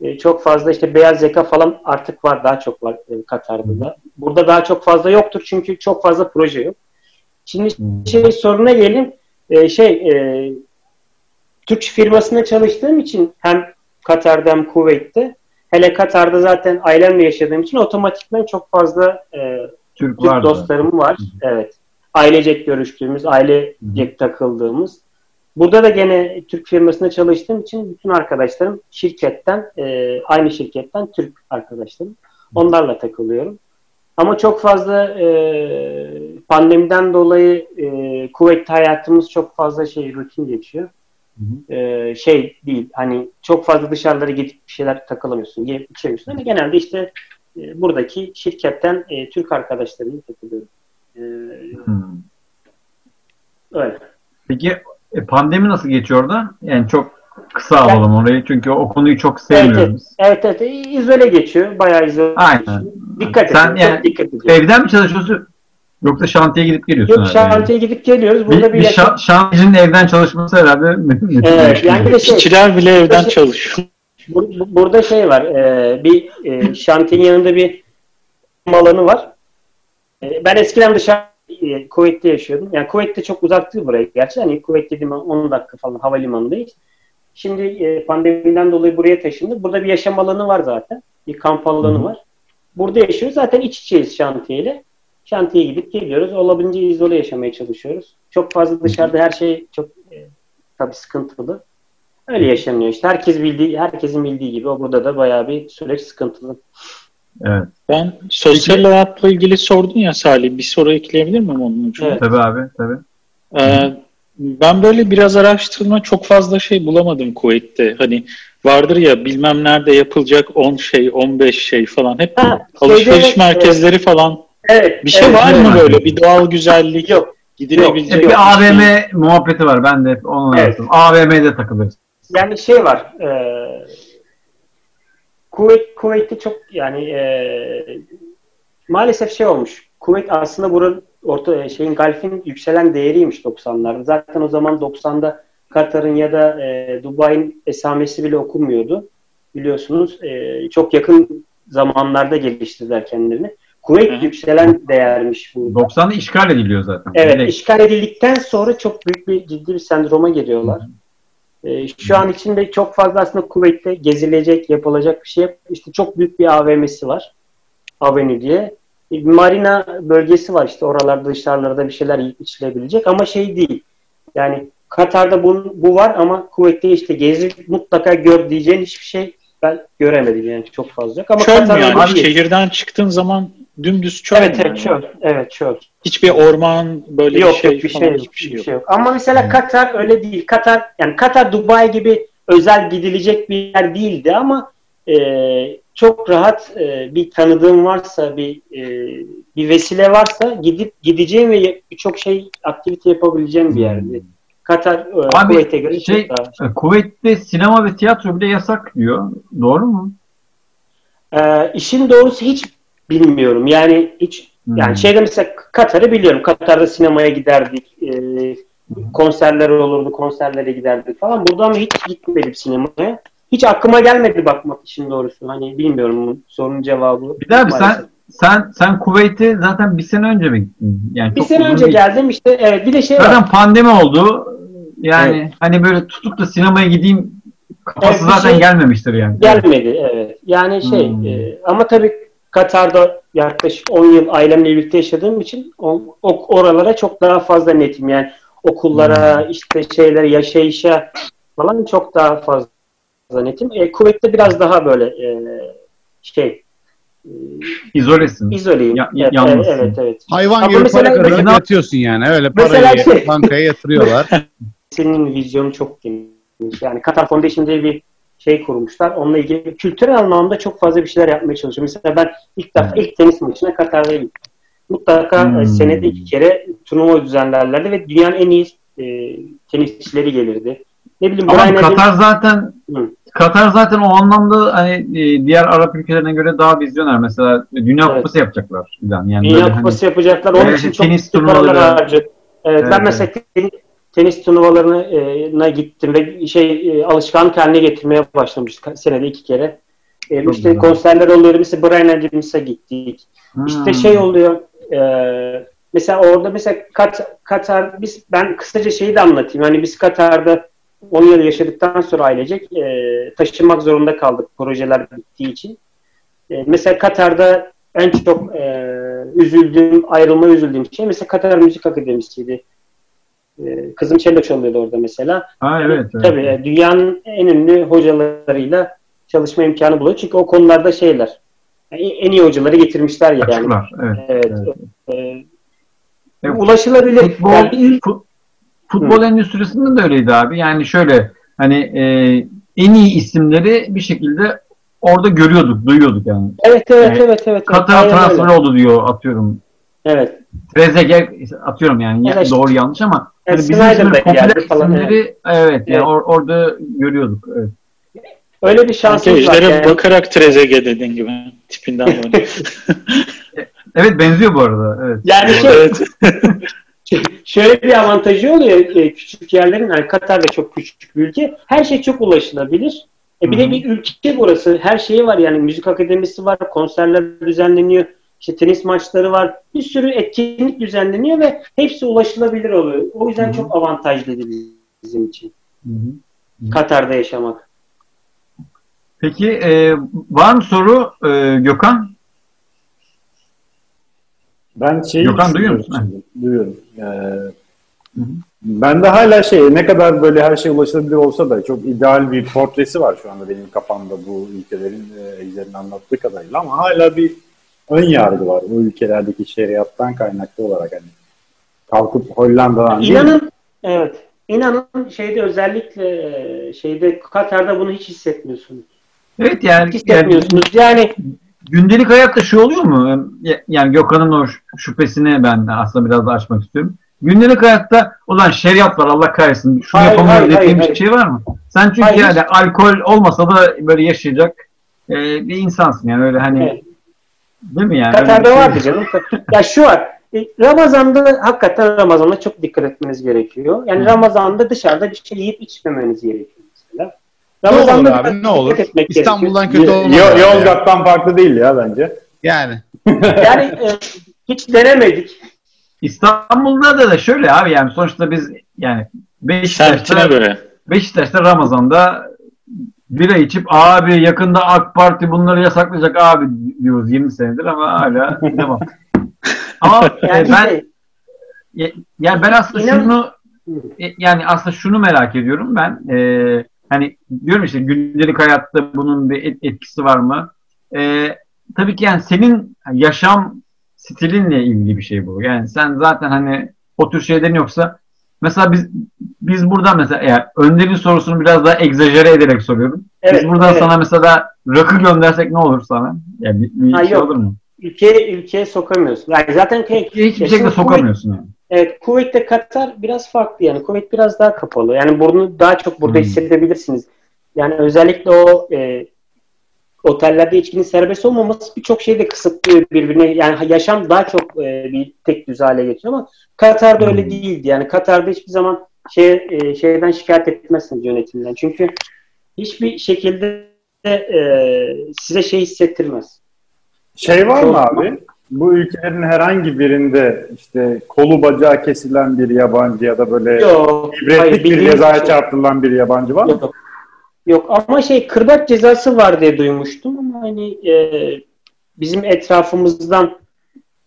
E, çok fazla işte beyaz yaka falan artık var, daha çok var e, Katar'da da. Burada daha çok fazla yoktur çünkü çok fazla proje yok. Şimdi Hmm. şey soruna gelin. E, şey e, Türk firmasında çalıştığım için hem Katar'da hem Kuveyt'te hele Katar'da zaten ailemle yaşadığım için otomatikman çok fazla e, Türk Türk dostlarım var. Evet. Ailecek görüştüğümüz, ailecek takıldığımız. Burada da gene Türk firmasında çalıştığım için bütün arkadaşlarım şirketten, e, aynı şirketten Türk arkadaşlarım. Onlarla takılıyorum. Ama çok fazla e, pandemiden dolayı e, kuvvetli hayatımız çok fazla şey rutin geçiyor. Hı E, şey değil hani çok fazla dışarılara gidip bir şeyler takılamıyorsun, yiyip içemiyorsun ama genelde işte e, buradaki şirketten e, Türk arkadaşlarımla takılıyorum. E, Hmm. öyle. Peki e, pandemi nasıl geçiyor orada? Yani çok kısa alalım orayı çünkü o konuyu çok sevmiyoruz. Evet. Evet evet izole geçiyor. Bayağı izole. Aynen. geçiyor. Dikkat Sen edin. yani dikkat edin. Evden mi çalışıyorsun yoksa şantiye gidip geliyorsun? Yok herhalde? şantiye gidip geliyoruz. Bir, Burada bir, bir yaşam- şa- şantiyecinin evden çalışması herhalde. Evet, yani bir de şey, İşçiler bile evden çalışıyor. bur- bu- burada şey var. e, bir e, şantiyenin yanında bir alanı var. E, ben eskiden dışarı e, Kuveyt'te yaşıyordum. Yani Kuveyt'te çok uzak değil buraya. Gerçi hani Kuveyt dediğim an 10 dakika falan havalimanındayız. Şimdi e, pandemiden dolayı buraya taşındık. Burada bir yaşam alanı var zaten. Bir kamp alanı var. Burada yaşıyoruz. Zaten iç içeyiz şantiyeyle. Şantiyeye gidip geliyoruz. Olabildiğince izole yaşamaya çalışıyoruz. Çok fazla dışarıda her şey çok e, tabii sıkıntılı. Öyle yaşanıyor işte. Herkes bildiği, herkesin bildiği gibi o burada da bayağı bir süreç sıkıntılı. evet. Ben sosyal hayatla ilgili sordun ya Salih. Bir soru ekleyebilir miyim onun ucuna? Evet. Tabii abi. Tabii. Ee, ben böyle biraz araştırma çok fazla şey bulamadım Kuveyt'te. Hani vardır ya bilmem nerede yapılacak 10 şey, 15 şey falan. Hep Ha, alışveriş şeyde- merkezleri falan. Evet. Bir şey evet, var mı böyle? Bir doğal güzellik, Yok. gidilebilecek Yok, bir şey? AVM muhabbeti var. Ben de onu Evet. anlattım. AVM'de takılırız. Yani şey var. E, Kuveyt, Kuveyt'te çok yani e, maalesef şey olmuş. Kuveyt aslında buranın orta e, şeyin Galf'in yükselen değeriymiş 90'larda. Zaten o zaman 90'da Katar'ın ya da e, Dubai'nin esamesi bile okunmuyordu. Biliyorsunuz e, çok yakın zamanlarda geliştirdiler kendilerini. Kuveyt Hı hı. yükselen değermiş bu. 90'da işgal ediliyor zaten. Evet, Direkt. işgal edildikten sonra çok büyük bir ciddi bir sendroma geliyorlar. Ee, şu an içinde çok fazla aslında Kuveyt'te gezilecek, yapılacak bir şey yok. İşte çok büyük bir AVM'si var. Avenue diye. Bir marina bölgesi var işte oralarda dışarılarda bir şeyler yiyip içilebilecek ama şey değil. Yani Katar'da bu, bu var ama Kuveyt'te işte gezi mutlaka gör diyeceğin hiçbir şey ben göremedim yani çok fazla yok. Ama Çöl mü yani? değil. Şehirden çıktığın zaman dümdüz çöl Evet yani? çöl. Evet çöl. Hiçbir orman böyle yok bir şey yok bir şey yok. hiçbir şey yok. şey yok. Ama mesela Katar öyle değil. Katar yani Katar Dubai gibi özel gidilecek bir yer değildi ama e, çok rahat e, bir tanıdığım varsa bir e, bir vesile varsa gidip gideceğim ve birçok şey aktivite yapabileceğim bir yerdi. Katar e, Abi, Kuveyt'e göre şey- çok daha. Kuveyt'te sinema ve tiyatro bile yasak diyor. Doğru mu? Ee, işin doğrusu hiç bilmiyorum. Yani hiç Hmm. Yani şeyde mesela Katar'ı biliyorum. Katar'da sinemaya giderdik. E, konserler olurdu. Konserlere giderdik falan. Burada ama hiç gitmedim sinemaya. Hiç aklıma gelmedi bakmak için doğrusu. Hani bilmiyorum sorunun cevabı. Bir daha sen sen sen Kuveyt'e zaten bir sene önce mi gittin? Yani Bir sene önce değil. geldim işte. Evet bir de şey var. Zaten pandemi oldu. Yani hani böyle tutup da sinemaya gideyim kafası Evet, bir zaten şey- gelmemiştir yani. Gelmedi evet. Yani şey Hmm. e, ama tabii Katar'da yaklaşık 10 yıl ailemle birlikte yaşadığım için o, o- oralara çok daha fazla netim. Yani okullara Hmm. işte şeyler yaşayışa falan çok daha fazla netim. E, Kuveyt'te biraz daha böyle e, şey e, İzolesin. izoleyim. Ya- evet, yalnızsın. evet, evet. Hayvan Ama gibi mesela- para kazanıp mesela- yatıyorsun yani. Öyle parayı şey- bankaya yatırıyorlar. Senin vizyonu çok geniş. Yani Katar Foundation diye bir şey kurmuşlar. Onunla ilgili kültürel anlamda çok fazla bir şeyler yapmaya çalışıyor. Mesela ben ilk defa ilk tenis maçına Katar'da gittim. Mutlaka Hmm. e, senede iki kere turnuva düzenlerlerdi ve dünyanın en iyi e, tenisçileri gelirdi. Ne bileyim Ama Brian Katar zaten Hı. Katar zaten o anlamda hani e, diğer Arap ülkelerine göre daha vizyoner. Mesela Dünya Evet. Kupası yapacaklar. Yani Dünya hani- Kupası yapacaklar. Onun Evet, için çok tenis paralar turnuvaları. harcadı. Evet, Evet, ben mesela ten- tenis turnuvalarına gittim ve şey e, alışkanlık haline getirmeye başlamıştık senede iki kere. E, Çok işte güzel. konserler oluyor. Mesela Brian Adams'a gittik. Hmm. İşte şey oluyor. e, mesela orada mesela Kat, Katar biz ben kısaca şeyi de anlatayım. Hani biz Katar'da 10 yıl yaşadıktan sonra ailecek e, taşınmak zorunda kaldık projeler bittiği için. E, mesela Katar'da en çok e, üzüldüğüm, ayrılma üzüldüğüm şey mesela Katar Müzik Akademisi'ydi. E, kızım cello çalıyordu orada mesela. Ha, evet, evet. Tabii e, dünyanın en ünlü hocalarıyla çalışma imkanı buluyor. Çünkü o konularda şeyler. Yani en iyi hocaları getirmişler yani. Açıklar. Evet. Evet. Evet. e, Evet. ulaşılabilir. Futbol, Yani ilk- fut- futbol endüstrisinde de öyleydi abi. Yani şöyle hani e, en iyi isimleri bir şekilde orada görüyorduk, duyuyorduk yani. evet evet Yani evet evet. Katar Aynen öyle. transferi oldu diyor atıyorum. Evet. Trezeguet atıyorum yani ya- Evet. doğru yanlış ama Evet, hani bizim Snyder için da popüler geldi falan, isimleri evet, Evet. yani or- orada görüyorduk. Evet. Öyle bir şansımız var. Yani. bakarak Trezeguet dediğin gibi. Tipinden böyle. Evet benziyor bu arada. Evet. Yani şey, evet. şöyle bir avantajı oluyor e, küçük yerlerin. Yani Katar da çok küçük bir ülke. Her şey çok ulaşılabilir. E bir Hı hı. de bir ülke burası. Her şeyi var yani müzik akademisi var, konserler düzenleniyor. İşte tenis maçları var. Bir sürü etkinlik düzenleniyor ve hepsi ulaşılabilir oluyor. O yüzden Hı hı. çok avantajlıydı bizim için. Hı hı. Katar'da yaşamak. Peki e, var mı soru e, Gökhan? Ben şeyi Gökhan, duyuyor musun? şimdi. Duyuyorum. Ee, ben de hala şey ne kadar böyle her şey ulaşılabilir olsa da çok ideal bir portresi var şu anda benim kafamda bu ülkelerin e, anlattığı kadarıyla ama hala bir ön yargı var bu ülkelerdeki şeriattan kaynaklı olarak hani kalkıp Hollanda'dan değil İnanın evet. İnanın şeyde özellikle şeyde Katar'da bunu hiç hissetmiyorsunuz. Evet yani, Hiç yani hissetmiyorsunuz. Yani gündelik hayatta şu oluyor mu? Ya- Yani Gökhan'ın o şüphesini ben aslında biraz da açmak istiyorum. Gündelik hayatta olan şeriat var Allah kahretsin. Şunu Hayır, dediğin hayır, bir şey var mı? Sen çünkü Hayır. yani alkol olmasa da böyle yaşayacak e, bir insansın yani öyle hani Evet. Değil mi yani? Katar'da bir vardı canım. ya şu var. e, Ramazan'da hakikaten Ramazan'da çok dikkat etmeniz gerekiyor. Yani Hı. Ramazan'da dışarıda bir şey yiyip içmemeniz gerekiyor mesela. Ne olur Ramazan'da abi ne olur? İstanbul'dan gerekiyor. kötü olmaz. Yozgat'tan farklı değil ya bence. Yani. Yani e, hiç denemedik. İstanbul'da da, da şöyle abi yani sonuçta biz yani Beşiktaş'ta. Beşiktaş'ta Ramazan'da bira içip abi yakında AK Parti bunları yasaklayacak abi diyoruz 20 senedir ama hala devam. Ama Yani ben Ya- Yani ben aslında İnan- şunu e, yani aslında şunu merak ediyorum ben. E, hani diyorum işte gündelik hayatta bunun bir et- etkisi var mı? E, tabii ki yani senin yaşam stilinle ilgili bir şey bu. Yani sen zaten hani o tür şeylerin yoksa mesela biz biz buradan mesela eğer Önder'in sorusunu biraz daha egzajere ederek soruyorum. evet, biz buradan evet. sana mesela rakı göndersek ne olur sana? Yani bir, bir Ha, şey yok. olur mu? ülkeye ülkeye sokamıyorsun. Yani zaten ke- Hiçbir şekilde sokamıyorsun yani. Evet, Kuveyt'te Katar biraz farklı yani. Kuveyt biraz daha kapalı. Yani bunu daha çok burada Hmm. hissedebilirsiniz. Yani özellikle o e, otellerde içkinin serbest olmaması birçok şeyi de kısıtlıyor birbirine. Yani yaşam daha çok e, bir tek düz hale getiriyor ama Katar'da öyle değildi. Yani Katar'da hiçbir zaman şey e, şeyden şikayet etmezsiniz yönetimden. Çünkü hiçbir şekilde e, size şey hissettirmez. Şey var mı abi? Bu ülkelerin herhangi birinde işte kolu bacağı kesilen bir yabancı ya da böyle Yok, hayır, ibretlik bir bildiğim cezaya şey- çarptırılan bir yabancı var mı? Yok. Yok ama şey kırbaç cezası var diye duymuştum ama hani e, bizim etrafımızdan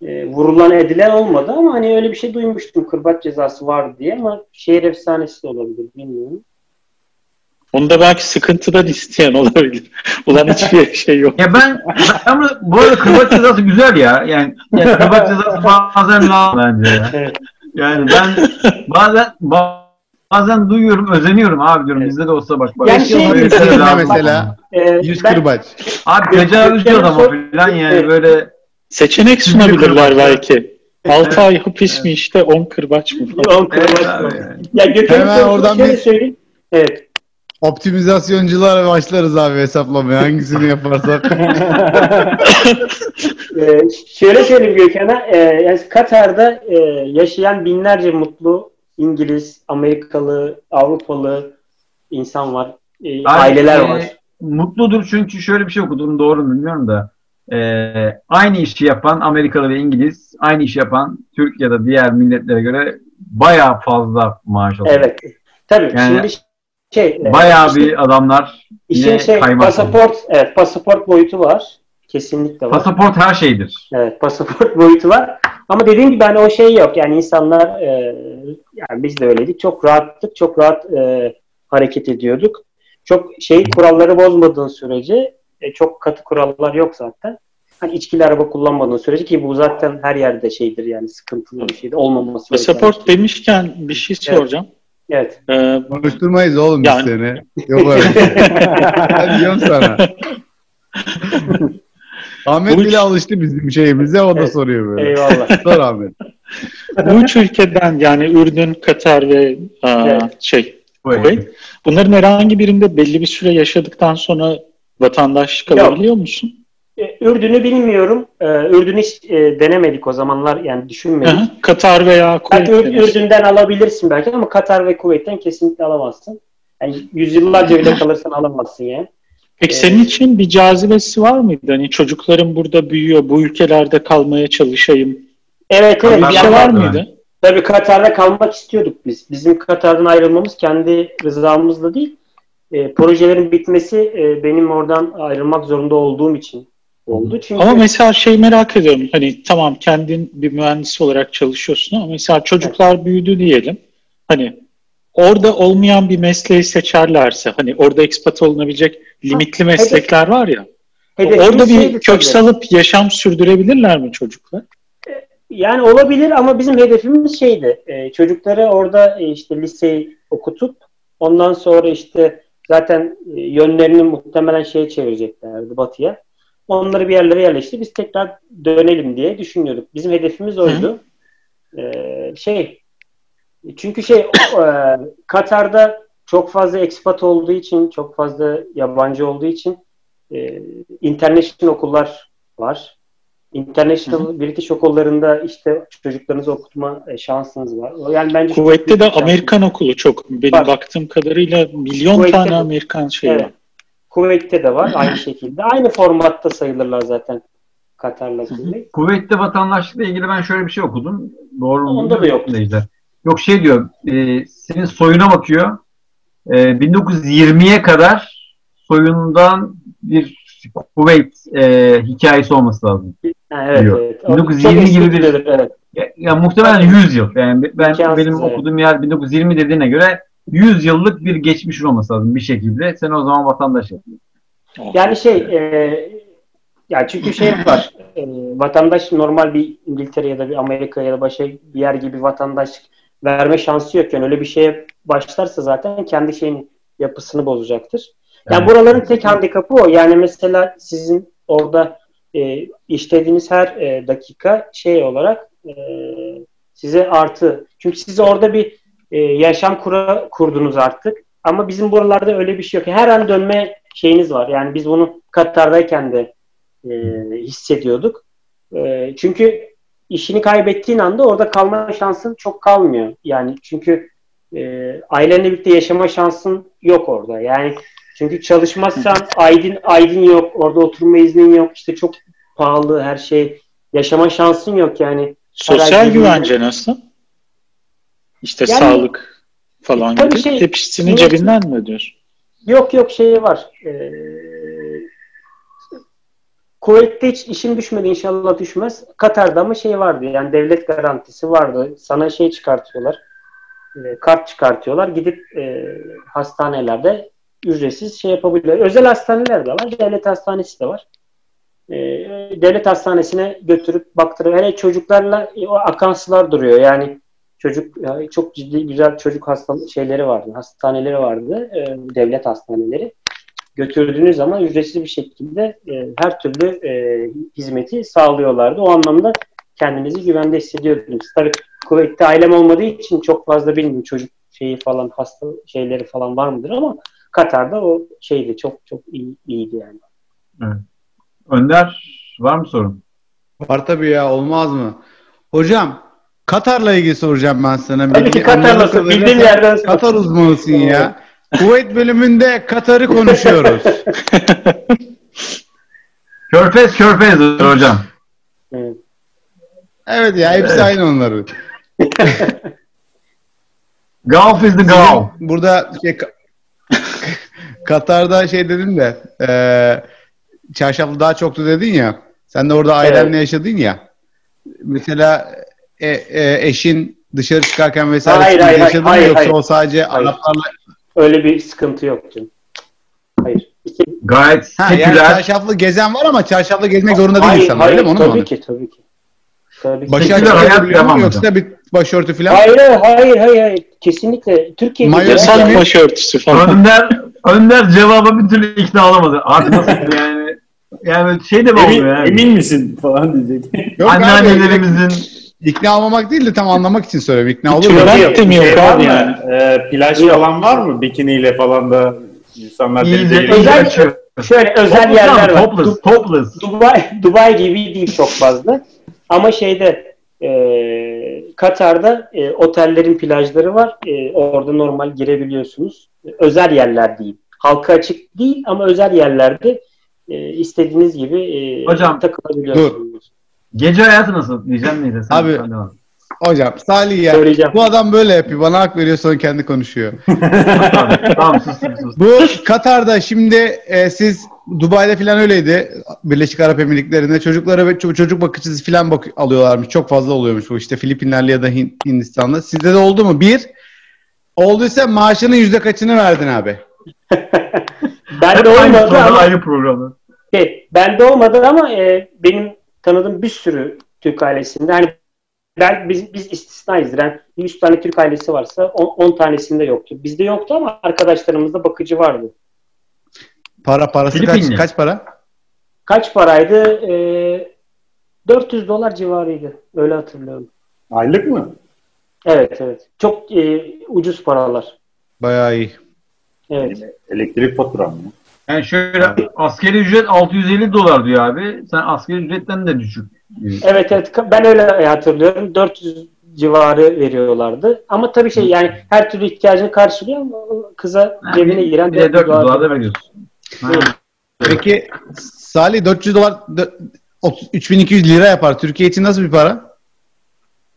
e, vurulan edilen olmadı ama hani öyle bir şey duymuştum kırbaç cezası var diye ama şehir efsanesi de olabilir bilmiyorum. Onda belki sıkıntıdan isteyen olabilir. Ulan hiçbir şey yok. Ya ben, ben ama bu arada kırbaç cezası güzel ya. Yani, yani kırbaç cezası bazen lazım bence ya. Yani ben bazen ba- bazen duyuyorum, özeniyorum abi diyorum. Evet. Bizde de olsa bak. Yani şey şey- böyle Mesela- E, Yüz ben- kırbaç. Abi tecavüz diyor ama falan yani Evet. böyle Seçenek sunabilirler belki. 6 ay hapis mi işte 10 kırbaç mı falan. On kırbaç Evet var. abi yani. Ya Gökhan'ın Hemen oradan bir- söyleyeyim. Evet. Optimizasyoncular başlarız abi hesaplamaya. Hangisini yaparsak. Ee, şöyle söyleyeyim Gökhan'a. E, yani Katar'da e, yaşayan binlerce mutlu İngiliz, Amerikalı, Avrupalı insan var. E, aileler e, var. Mutludur çünkü şöyle bir şey okudum doğru mu bilmiyorum da e, aynı işi yapan Amerikalı ve İngiliz aynı işi yapan Türk ya da diğer milletlere göre bayağı fazla maaş alıyor. Evet. Tabii Yani şimdi şey e, Bayağı işte bir adamlar işin şey pasaport evet pasaport boyutu var. Kesinlikle var. Pasaport her şeydir. Evet, pasaport boyutu var. Ama dediğim gibi hani o şey yok. Yani insanlar e, yani biz de öyleydik. Çok rahattık. Çok rahat e, hareket ediyorduk. Çok şey kuralları bozmadığın sürece e, çok katı kurallar yok zaten. Hani içkili araba kullanmadığın sürece ki bu zaten her yerde şeydir yani sıkıntılı bir şeydir. Olmaması Pasaport şey. demişken bir şey soracağım. Evet. Ee, Konuşturmayız oğlum biz Yani- seni. Yok öyle. ben diyorum sana. Ahmet Bu üç- bile alıştı bizim şeyimize o da Evet. soruyor böyle. Eyvallah. Sor Ahmet. bu üç ülkeden yani Ürdün, Katar ve aa, Evet. şey Kuveyt. Bunların herhangi birinde belli bir süre yaşadıktan sonra vatandaşlık Yok. alabiliyor musun? E, Ürdün'ü bilmiyorum. E, Ürdün'ü hiç e, denemedik o zamanlar yani düşünmedik. Hı hı. Katar veya Kuveyt denir. Ürdün'den alabilirsin belki ama Katar ve Kuveyt'ten kesinlikle alamazsın. Yani yüzyıllarca bile kalırsan alamazsın yani. Peki senin için bir cazibesi var mıydı? Hani çocuklarım burada büyüyor, bu ülkelerde kalmaya çalışayım. Evet evet. Bir şey var mıydı? tabii Katar'da kalmak istiyorduk biz. Bizim Katar'dan ayrılmamız kendi rızamızla değil. E, projelerin bitmesi e, benim oradan ayrılmak zorunda olduğum için oldu. Çünkü Ama mesela şey merak ediyorum. Hani tamam kendin bir mühendis olarak çalışıyorsun ama mesela çocuklar büyüdü diyelim. Hani orada olmayan bir mesleği seçerlerse hani orada ekspat olunabilecek limitli meslekler var ya. hedefimiz Orada bir şeydi kök tabii. salıp yaşam sürdürebilirler mi çocuklar? Yani olabilir ama bizim hedefimiz şeydi. E, çocukları orada e, işte liseyi okutup ondan sonra işte zaten e, yönlerini muhtemelen şeye çevireceklerdi batıya. Onları bir yerlere yerleşti. Biz tekrar dönelim diye düşünüyorduk. Bizim hedefimiz oydu. E, şey çünkü şey e, Katar'da çok fazla expat olduğu için, çok fazla yabancı olduğu için e, international okullar var. International British okullarında işte çocuklarınızı okutma e, şansınız var. Yani bence büyük de. Amerikan okulu çok. Benim Var. baktığım kadarıyla milyon Kuveyt'te tane de. Amerikan şey Evet. var. Kuveyt'te de var aynı şekilde. Aynı formatta sayılırlar zaten Katar'la Kuveyt. Kuveyt'te vatandaşlıkla ilgili ben şöyle bir şey okudum. Doğru mu? Onda da yok. Dinleyiciler. Yok şey diyor, e, senin soyuna bakıyor. E, 1920'ye kadar soyundan bir Kuveyt e, hikayesi olması lazım. Evet, Diyor. evet. O 1920 çok eski gibi bir- evet. Ya, ya muhtemelen 100 yıl. Yani ben İmkansız, benim evet. okuduğum yer 1920 dediğine göre 100 yıllık bir geçmiş olması lazım bir şekilde. Sen o zaman vatandaş yapıyorsun. Yani şey e, yani çünkü şey var e, vatandaş normal bir İngiltere ya da bir Amerika ya da başka bir yer gibi vatandaşlık verme şansı yok. Yani öyle bir şeye başlarsa zaten kendi şeyin yapısını bozacaktır. Yani Evet. buraların tek handikapı o. Yani mesela sizin orada e, işlediğiniz her e, dakika şey olarak e, size artı. Çünkü siz orada bir e, yaşam kura, kurdunuz artık. Ama bizim buralarda öyle bir şey yok. Her an dönme şeyiniz var. Yani biz bunu Katar'dayken de e, hissediyorduk. E, çünkü işini kaybettiğin anda orada kalma şansın çok kalmıyor. Yani çünkü e, ailenle birlikte yaşama şansın yok orada. Yani çünkü çalışmazsan aydın aydın yok, orada oturma iznin yok. İşte çok pahalı her şey. Yaşama şansın yok yani. Sosyal güvence nasıl? İşte Yani- sağlık falan gibi. şey- Hepsinin Yine- cebinden mi ödüyorsun? Yok yok şey var. Ee, Kuveyt'te hiç işim düşmedi inşallah düşmez. Katar'da ama şey vardı yani devlet garantisi vardı. Sana şey çıkartıyorlar. e, kart çıkartıyorlar. Gidip e, hastanelerde ücretsiz şey yapabiliyor. Özel hastaneler de var. Devlet hastanesi de var. E, devlet hastanesine götürüp baktırıp hele çocuklarla e, o akan sular duruyor. Yani çocuk çok ciddi güzel çocuk hasta şeyleri vardı. Hastaneleri vardı. e, devlet hastaneleri. Götürdüğünüz zaman ücretsiz bir şekilde e, her türlü e, hizmeti sağlıyorlardı. O anlamda kendinizi güvende hissediyordunuz. Tabii Kuveyt'te ailem olmadığı için çok fazla bilmiyorum çocuk şeyi falan hasta şeyleri falan var mıdır ama Katar'da o şeydi çok çok iyi, iyiydi yani. Önder var mı sorun? Var tabii ya olmaz mı? Hocam Katar'la ilgili soracağım ben sana. Tabii ki Bilgi- Katar'la kadarıyla Bildiğim sen yerden. Katar uzmanısın ya. Kuveyt bölümünde Katar'ı konuşuyoruz. Körfez körfezdir hocam. Evet. Evet ya hepsi Evet. aynı onların. Gulf is the Gulf. Burada şey, Ka- Katar'da şey dedin de eee çarşaflı daha çoktu dedin ya. Sen de orada ailenle yaşadın ya. Mesela e, e, eşin dışarı çıkarken vesaire Hayır, hayır, yaşadın mı hayır, yoksa hayır. o sadece Hayır. Araplarla Öyle bir sıkıntı yok canım. Hayır. İki- Gayet ha, yani seküler. çarşaflı gezen var ama çarşaflı gezmek zorunda değil hayır, insanlar hayır, öyle mi? Onu mu tabii anladın? ki, tabii ki. Tabii açık hayat mu devam yoksa bir başörtü falan? Hayır, hayır, hayır, hayır. Kesinlikle. Türkiye'de Mayo de- Yasak Yasak mı? başörtüsü falan. Önder Önder cevaba bir türlü ikna olamadı. Artık nasıl yani yani şey de mi Emin, olmuyor yani? emin misin falan diyecek. Yok abi, Anneannelerimizin ikna olmamak değil de tam anlamak için söylüyorum. İkna olur mu? Tülbent yok, de mi yok Şey abi yani? Ee, plaj Yok. falan var mı? Bikiniyle falan da insanlar denize giriyor. Özel-. Şöyle özel Topless yerler var. Topless, topless. Dubai, Dubai gibi değil çok fazla. Ama şeyde e, Katar'da e, otellerin plajları var. E, orada normal girebiliyorsunuz. E, özel yerler değil. Halka açık değil ama özel yerlerde e, istediğiniz gibi e, Hocam, takılabiliyorsunuz. Gece hayatı nasıl diyeceğim neyse. Sen, Abi, sen devam. Hocam Salih ya. Söyleyeceğim. Bu adam böyle yapıyor. Bana hak veriyor sonra kendi konuşuyor. tamam, tamam sus sus sus. Bu Katar'da şimdi e, siz Dubai'de falan öyleydi. Birleşik Arap Emirlikleri'nde çocuklara ve ço- çocuk bakıcısı falan bak alıyorlarmış. Çok fazla oluyormuş bu işte Filipinler'le ya da Hin- Hindistan'da. Sizde de oldu mu? Bir, olduysa maaşının yüzde kaçını verdin abi? Ben Hep de aynı olmadı sorular, ama aynı programı. şey, ben de olmadı ama e, benim tanıdığım bir sürü Türk ailesinde hani ben biz, biz istisnayız. Yani 100 tane Türk ailesi varsa 10 tanesinde yoktu. Bizde yoktu ama arkadaşlarımızda bakıcı vardı. Para parası kaç, Filipinli. kaç para? Kaç paraydı? Ee, 400 dolar civarıydı. Öyle hatırlıyorum. Aylık mı? Evet evet. Çok e, ucuz paralar. Bayağı iyi. Evet. Elektrik faturam ya. Yani şöyle askeri ücret 650 dolar diyor abi. Sen askeri ücretten de düşük. Evet evet. Ben öyle hatırlıyorum. 400 civarı veriyorlardı. Ama tabii şey yani her türlü ihtiyacını karşılıyor ama kıza cebine giren bir de 400 dolar da dolar. veriyorsun. Ha. Peki Salih 400 dolar dö- 30 3200 lira yapar. Türkiye için nasıl bir para?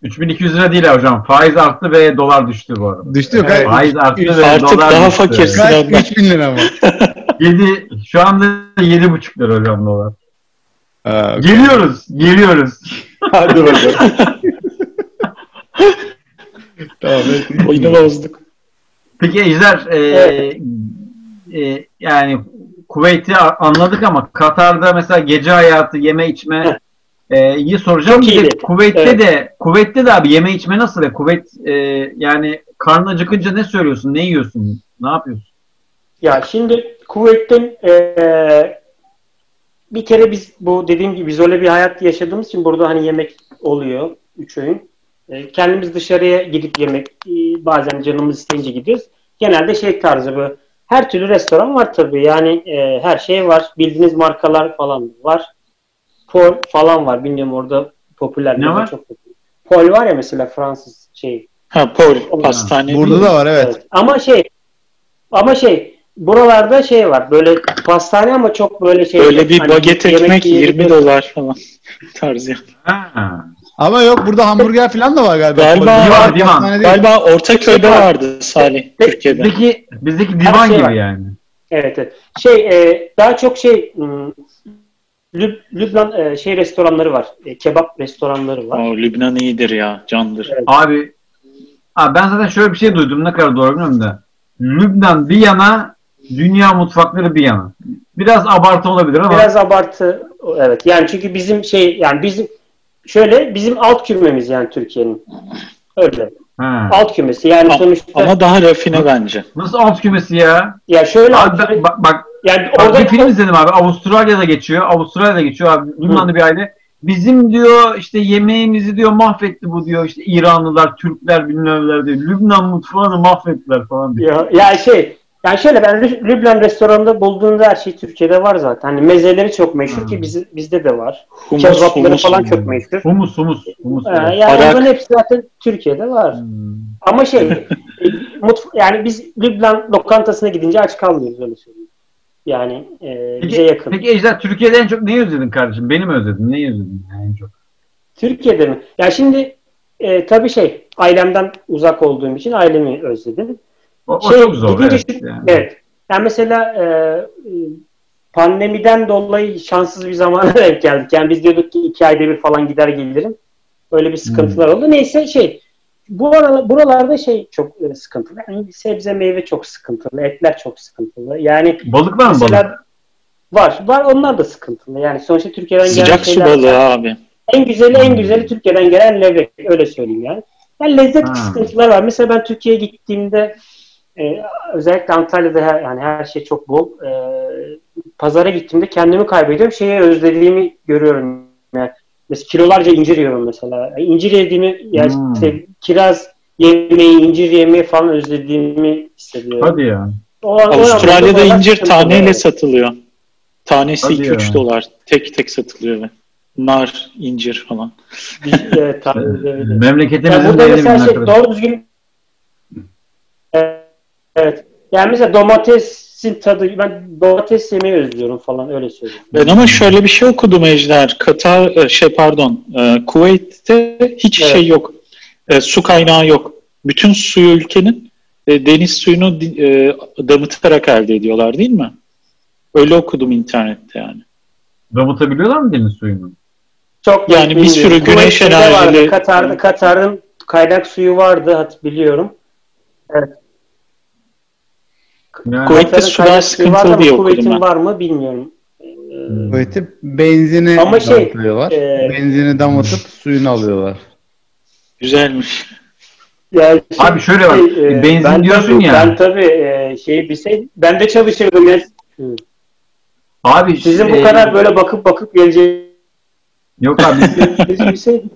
3200 lira değil hocam. Faiz arttı ve dolar düştü bu arada. Düştü yok. Evet. Faiz arttı ve Artık dolar daha düştü. fakirsin. Kaç? Sıradan. 3000 lira mı? 7, şu anda 7,5 lira hocam dolar. Aa, Geliyoruz, geliyoruz. Hadi bakalım. tamam, evet. Oyunu bozduk. Peki Ejder, e, Evet. e, yani Kuveyt'i anladık ama Katar'da mesela gece hayatı, yeme içme e, iyi soracağım. Çok Bir de iyiydi. Kuveyt'te Evet. de Kuveyt'te de abi yeme içme nasıl? Ve Kuveyt e, yani karnın acıkınca ne söylüyorsun? Ne yiyorsun? Ne yapıyorsun? Ya şimdi Kuveyt'ten eee, bir kere biz bu dediğim gibi izole bir hayat yaşadığımız için burada hani yemek oluyor. Üç öğün. E, kendimiz dışarıya gidip yemek e, bazen canımız isteyince gidiyoruz. Genelde şey tarzı bu her türlü restoran var tabii. Yani e, her şey var. Bildiğiniz markalar falan var. Paul falan var. Bilmiyorum orada popüler. Ne var? Çok popüler. Paul var ya mesela Fransız şey. Ha Paul pastane Burada da var evet. Evet. Ama şey ama şey buralarda şey var. Böyle pastane ama çok böyle şey. Böyle bir hani baget yemek ekmek 20 yiyebiliriz. dolar falan tarzı. Ha. Ama yok burada hamburger falan da var galiba. Galiba- Divan, Divan. Galiba Ortaköy'de vardı Salih Tek- Türkiye'de. Bizdeki, bizdeki divan şey gibi var. yani. Evet, evet. Şey e, daha çok şey ım, Lüb- Lübnan e, şey restoranları var. E, kebap restoranları var. O Lübnan iyidir ya, candır. Abi, abi ben zaten şöyle bir şey duydum ne kadar doğru bilmiyorum da. Lübnan bir yana, dünya mutfakları bir yana. Biraz abartı olabilir ama. Biraz abartı evet. Yani çünkü bizim şey yani bizim şöyle bizim alt kümemiz yani Türkiye'nin. Öyle. Ha. Alt kümesi yani Ama- sonuçta Ama daha rafine bence. Nasıl alt kümesi ya? ya şöyle Abi, ben- bak, bak, yani bak orada bir film izledim abi. Avustralya'da geçiyor. Avustralya'da geçiyor abi. Lübnanlı bir aile. Bizim diyor işte yemeğimizi diyor mahvetti bu diyor. İşte İranlılar, Türkler bilmem neler diyor. Lübnan mutfağını mahvettiler falan diyor. ya, ya şey yani şöyle ben Lü- Lübnan restoranında bulduğunda her şey Türkiye'de var zaten. Hani mezeleri çok meşhur Hmm. ki biz, bizde de var. Humus, Kebapları humus. falan çok meşhur. Humus, humus, humus. Ee, evet. yani Arak. onların hepsi zaten Türkiye'de var. Hmm. Ama şey e, mutf- yani biz Lübnan lokantasına gidince aç kalmıyoruz öyle söyleyeyim. Yani e, bize Peki, yakın. peki Ejder Türkiye'de en çok neyi özledin kardeşim? Beni mi özledin? Neyi özledin yani en çok? Türkiye'de mi? Ya şimdi e, tabii şey ailemden uzak olduğum için ailemi özledim. O, o şey, çok zor. gidince Evet, şu- yani. evet. Yani mesela e, pandemiden dolayı şanssız bir zamana denk geldik. Yani biz diyorduk ki iki ayda bir falan gider gelirim. Öyle bir sıkıntılar Hmm. oldu. Neyse şey bu aralar, buralarda şey çok e, sıkıntılı. Yani sebze meyve çok sıkıntılı. Etler çok sıkıntılı. Yani Balık var mı balık? mesela var. Var onlar da sıkıntılı. Yani sonuçta Türkiye'den gelen Sıcak su şeyler balığı abi. en güzeli en güzeli Türkiye'den gelen levrek. Öyle söyleyeyim yani. Yani lezzet Ha. sıkıntılar var. Mesela ben Türkiye'ye gittiğimde e, özellikle Antalya'da her, yani her şey çok bol. E, pazara gittiğimde kendimi kaybediyorum. Şeyi özlediğimi görüyorum. Yani mesela kilolarca incir yiyorum mesela. Yani incir yediğimi yani Hmm. işte kiraz yemeği, incir yemeği falan özlediğimi hissediyorum. Hadi ya. O, o Avustralya'da bayağı incir taneyle satılıyor. Tanesi Hadi 2-3 ya. dolar. Tek tek satılıyor. Nar, incir falan. Evet, tabii, evet, Memleketimizin burada değeri mesela şey, arkadaşlar. doğru düzgün evet. Yani mesela domatesin tadı ben domates yemeyi özlüyorum falan öyle söyleyeyim. Ben ama şöyle bir şey okudum Ejder. Katar, e, şey pardon, e, Kuveyt'te hiç Evet. şey yok. E, su kaynağı yok. Bütün suyu ülkenin deniz suyunu damıtarak elde ediyorlar değil mi? Öyle okudum internette yani. Damıtabiliyorlar mı deniz suyunu? Çok Yani bir sürü güneş enerjili- Katar'da Katar'ın kaynak suyu vardı hat biliyorum. Yani, Kuveyt'te suyu sıkıntılı diye okudum Kuveyt'in ben. var mı bilmiyorum. Hmm. Kuvveti benzini Ama şey, e, benzini damıtıp suyunu alıyorlar. Güzelmiş. Yani Abi şöyle bak, e, benzin ben diyorsun tabii, ya. Ben tabii e, şeyi bilseydim ben de çalışırdım. Ya. Abi Sizin bu e, kadar böyle bakıp bakıp geleceğinizi Yok abi bilseydim.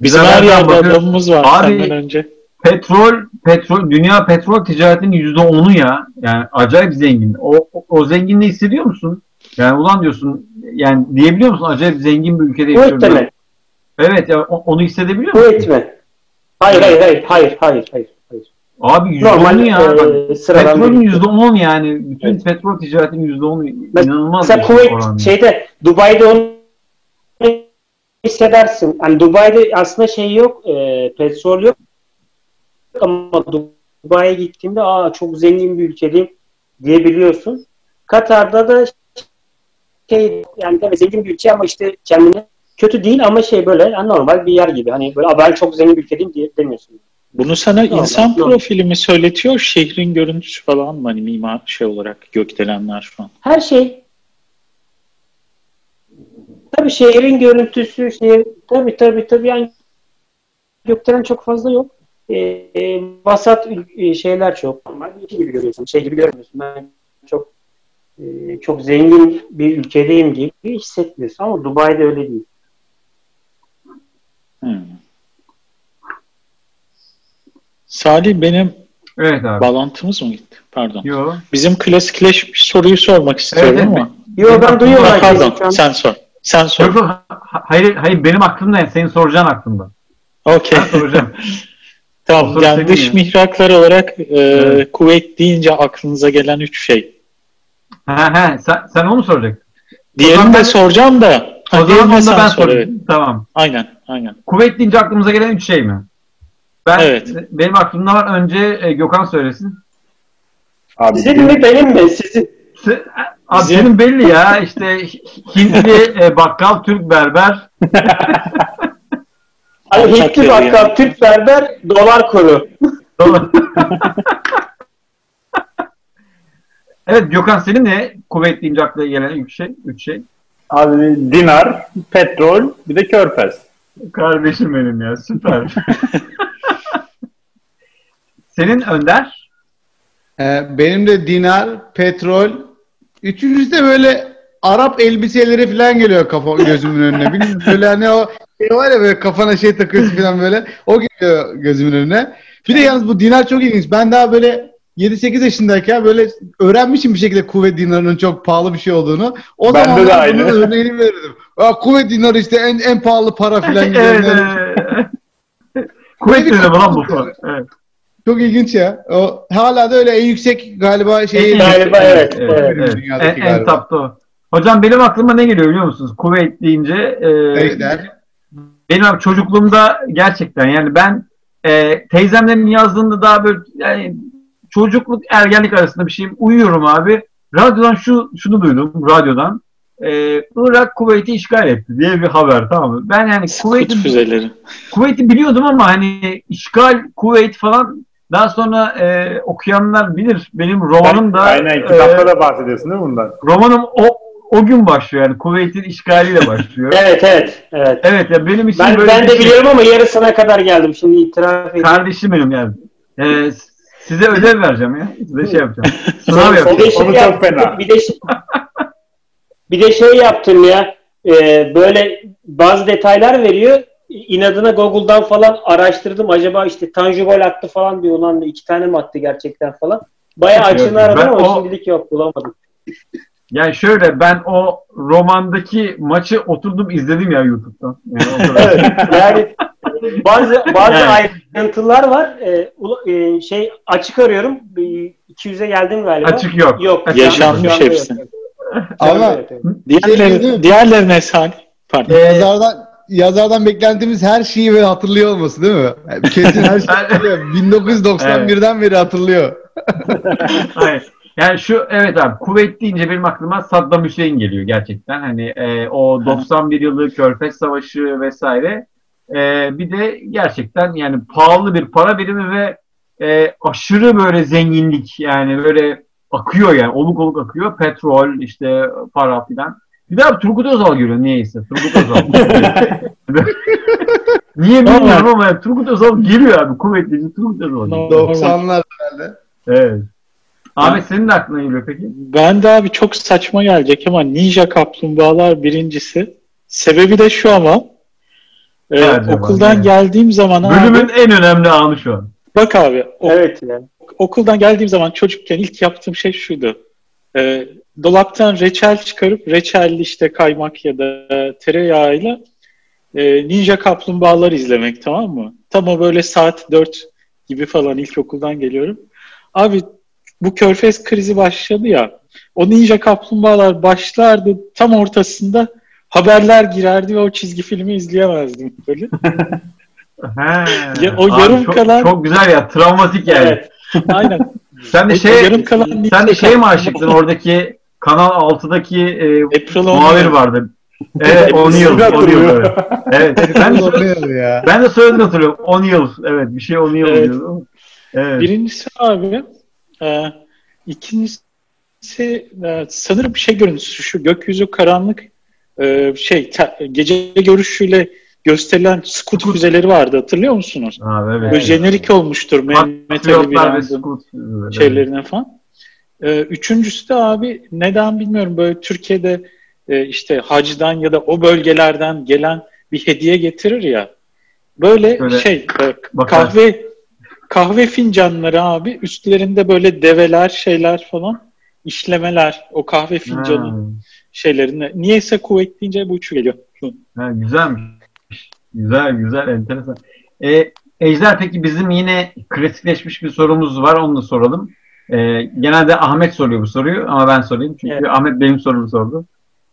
Bizim Biz her nereden yerde adamımız var Abi- senden önce. Petrol petrol dünya petrol ticaretinin yüzde onu ya. Yani acayip zengin. O, o, o zenginliği hissediyor musun? Yani ulan diyorsun yani diyebiliyor musun acayip zengin bir ülkede yaşıyorum. mi? Evet ya onu hissedebiliyor musun? Kuveyt mi? Hayır hayır hayır hayır hayır hayır. Abi yüzde Normal ya. E, Petrolün yüzde on yani. Bütün Evet. petrol ticaretinin yüzde onu inanılmaz Mesela bir Kuveyt oran. şeyde Dubai'de onu hissedersin. Yani Dubai'de aslında şey yok, e, petrol yok ama Dubai'ye gittiğinde aa çok zengin bir ülkedeyim diyebiliyorsun. Katar'da da şey yani tabii zengin bir ülke ama işte kendine kötü değil ama şey böyle yani normal bir yer gibi. Hani böyle "Aa, ben çok zengin bir ülkedeyim diye demiyorsun. Bunu sana Normal, insan normal. profili mi söyletiyor, şehrin görüntüsü falan mı? Hani mimar şey olarak gökdelenler falan. Her şey tabii şehrin görüntüsü şey tabii tabii tabii yani gökdelen çok fazla yok. Ee, e, vasat e, şeyler çok. Normal bir ülke gibi görüyorsun. Şey gibi görmüyorsun. Ben çok e, çok zengin bir ülkedeyim gibi hissetmiyorsun. Ama Dubai'de öyle değil. Hmm. Salih benim Evet abi. Bağlantımız mı gitti? Pardon. Yo. Bizim klasikleşmiş soruyu sormak istiyorum Evet, ama. Yo ben duyuyorum Ha, pardon sen sor. Sen sor. Yok, yok. Ha- Hayır, hayır benim aklımda yani senin soracağın aklımda. Okey. Ben soracağım. tamam. Yani dış mihraklar olarak e, Evet. kuvvet deyince aklınıza gelen üç şey. ha, ha, sen, sen onu mu soracaksın? Diğerini de ben- soracağım da. O zaman onu da ben sor. sorayım. Evet. Tamam. Aynen. Aynen. Kuvvet deyince aklımıza gelen üç şey mi? Ben, Evet. Benim aklımda var. Önce e, Gökhan söylesin. Abi, Sizin mi benim mi? Sizin. Se- Abi Bizim- senin belli ya işte Hintli e, bakkal, Türk berber. Hani Hintli bakkal, yani. Türk berber, dolar kuru. evet Gökhan senin ne kuvvet deyince aklına gelen üç şey? Üç şey. abi dinar, petrol, bir de körfez. Kardeşim benim ya süper. senin Önder? Ee, benim de dinar, petrol. Üçüncüsü de böyle Arap elbiseleri falan geliyor kafa gözümün önüne. Bilmiyorum böyle hani o şey var ya böyle kafana şey takıyorsun falan böyle. O geliyor gözümün önüne. Bir de yalnız bu dinar çok ilginç. Ben daha böyle 7-8 yaşındayken böyle öğrenmişim bir şekilde kuvvet dinarının çok pahalı bir şey olduğunu. O Bende zaman de ben aynı. bunun örneğini verirdim. Aa, kuvvet dinarı işte en, en pahalı para falan gibi. Kuvvet dedi lan bu. Evet. Çok ilginç ya. O hala da öyle en yüksek galiba şey. En- Galiba evet. Evet, evet. En, en galiba. tapta o. Hocam benim aklıma ne geliyor biliyor musunuz? Kuvvet deyince e, Ejder. benim abi çocukluğumda gerçekten yani ben e, teyzemlerin yazdığında daha böyle yani çocukluk ergenlik arasında bir şeyim uyuyorum abi. Radyodan şu şunu duydum radyodan. E, Irak Kuveyt'i işgal etti diye bir haber tamam mı? Ben yani Kuveyt'i. Kuveyt'i biliyordum ama hani işgal Kuveyt falan daha sonra e, okuyanlar bilir. Benim romanım da Aynen e, kitapta da bahsediyorsun değil mi bundan? romanım o o gün başlıyor yani Kuveyt'in işgaliyle başlıyor. Evet evet. evet. evet ya benim için Ben, böyle ben de şey- biliyorum ama yarısına kadar geldim. Şimdi itiraf edeyim. Kardeşim benim yani. Ee, size ödev vereceğim ya. Size şey yapacağım. Sınav yapacağım. şey Onu çok yaptım, fena. Bir de, şey- bir de şey yaptım ya. e, böyle bazı detaylar veriyor. İnadına Google'dan falan araştırdım. Acaba işte Tanju gol attı falan diyor. Ulan iki tane mi attı gerçekten falan. Bayağı açını aradım ama o- şimdilik yok bulamadım. Yani şöyle ben o romandaki maçı oturdum izledim ya YouTube'dan. Yani. Evet. Yani bazı bazı Evet. ayrıntılar var. E, ula- e, şey açık arıyorum. Bir 200'e geldim galiba. Açık yok. Yok. Yaşanmış yok. hepsi. Ama Evet, evet. Diğerleri, Şey, diğerlerine Salih. Pardon. Ee, yazardan yazardan beklentimiz her şeyi böyle hatırlıyor olması değil mi? Yani kesin her şeyi hatırlıyor. 1991'den beri hatırlıyor. Hayır. Yani şu evet abi kuvvet deyince benim aklıma Saddam Hüseyin geliyor gerçekten. Hani e, o 91 yılı Körfez Savaşı vesaire. E, bir de gerçekten yani pahalı bir para birimi ve e, aşırı böyle zenginlik yani böyle akıyor yani oluk oluk akıyor. Petrol işte para filan. Bir de abi Turgut Özal görüyor niyeyse. Turgut Özal. Niye bilmiyorum ama yani Turgut Özal geliyor abi. Kuvvetli Turgut Özal. geliyor. Normal. 90'lar herhalde. Evet. Ahmet senin de aklına geliyor peki? Ben de abi çok saçma gelecek ama Ninja Kaplumbağalar birincisi. Sebebi de şu ama e, okuldan Ne? geldiğim zaman abi, Bölümün en önemli anı şu an. bak abi o- Evet yani. okuldan geldiğim zaman çocukken ilk yaptığım şey şuydu. E, dolaptan reçel çıkarıp reçelli işte kaymak ya da tereyağıyla e, Ninja Kaplumbağalar izlemek tamam mı? Tam o böyle saat 4 gibi falan ilkokuldan geliyorum. Abi bu körfez krizi başladı ya. O Ninja Kaplumbağalar başlardı tam ortasında haberler girerdi ve o çizgi filmi izleyemezdim böyle. Ya, o yarım çok, kalan- Çok güzel ya. Travmatik yani. Evet. Aynen. Sen de şey yarım kalan sen de şey mi aşıktın oradaki Kanal 6'daki e, April muhabir vardı. Evet, O'Neill. İsmini O'Neill. hatırlıyor. Evet. evet. Ben, de, ya. ben de soyadını hatırlıyorum. O'Neill. Evet. Bir şey O'Neill Evet. diyordu. Evet. Birincisi abi, e, ikincisi e, sanırım bir şey görüntüsü şu gökyüzü karanlık e, şey te- gece görüşüyle gösterilen skut Skut. füzeleri vardı hatırlıyor musunuz? Abi, evet. Böyle jenerik olmuştur Mehmet Ali Birand'ın Scoot. şeylerine falan. E, üçüncüsü de abi neden bilmiyorum böyle Türkiye'de e, işte hacdan ya da o bölgelerden gelen bir hediye getirir ya. Böyle Böyle şey e, kahve kahve fincanları abi üstlerinde böyle develer şeyler falan işlemeler o kahve fincanı Ha, şeylerine. Niyeyse kuvvet deyince bu üçü geliyor. ha, güzelmiş. Güzel güzel enteresan. E, Ejder peki bizim yine klasikleşmiş bir sorumuz var onu da soralım. E, genelde Ahmet soruyor bu soruyu ama ben sorayım çünkü Evet. Ahmet benim sorumu sordu.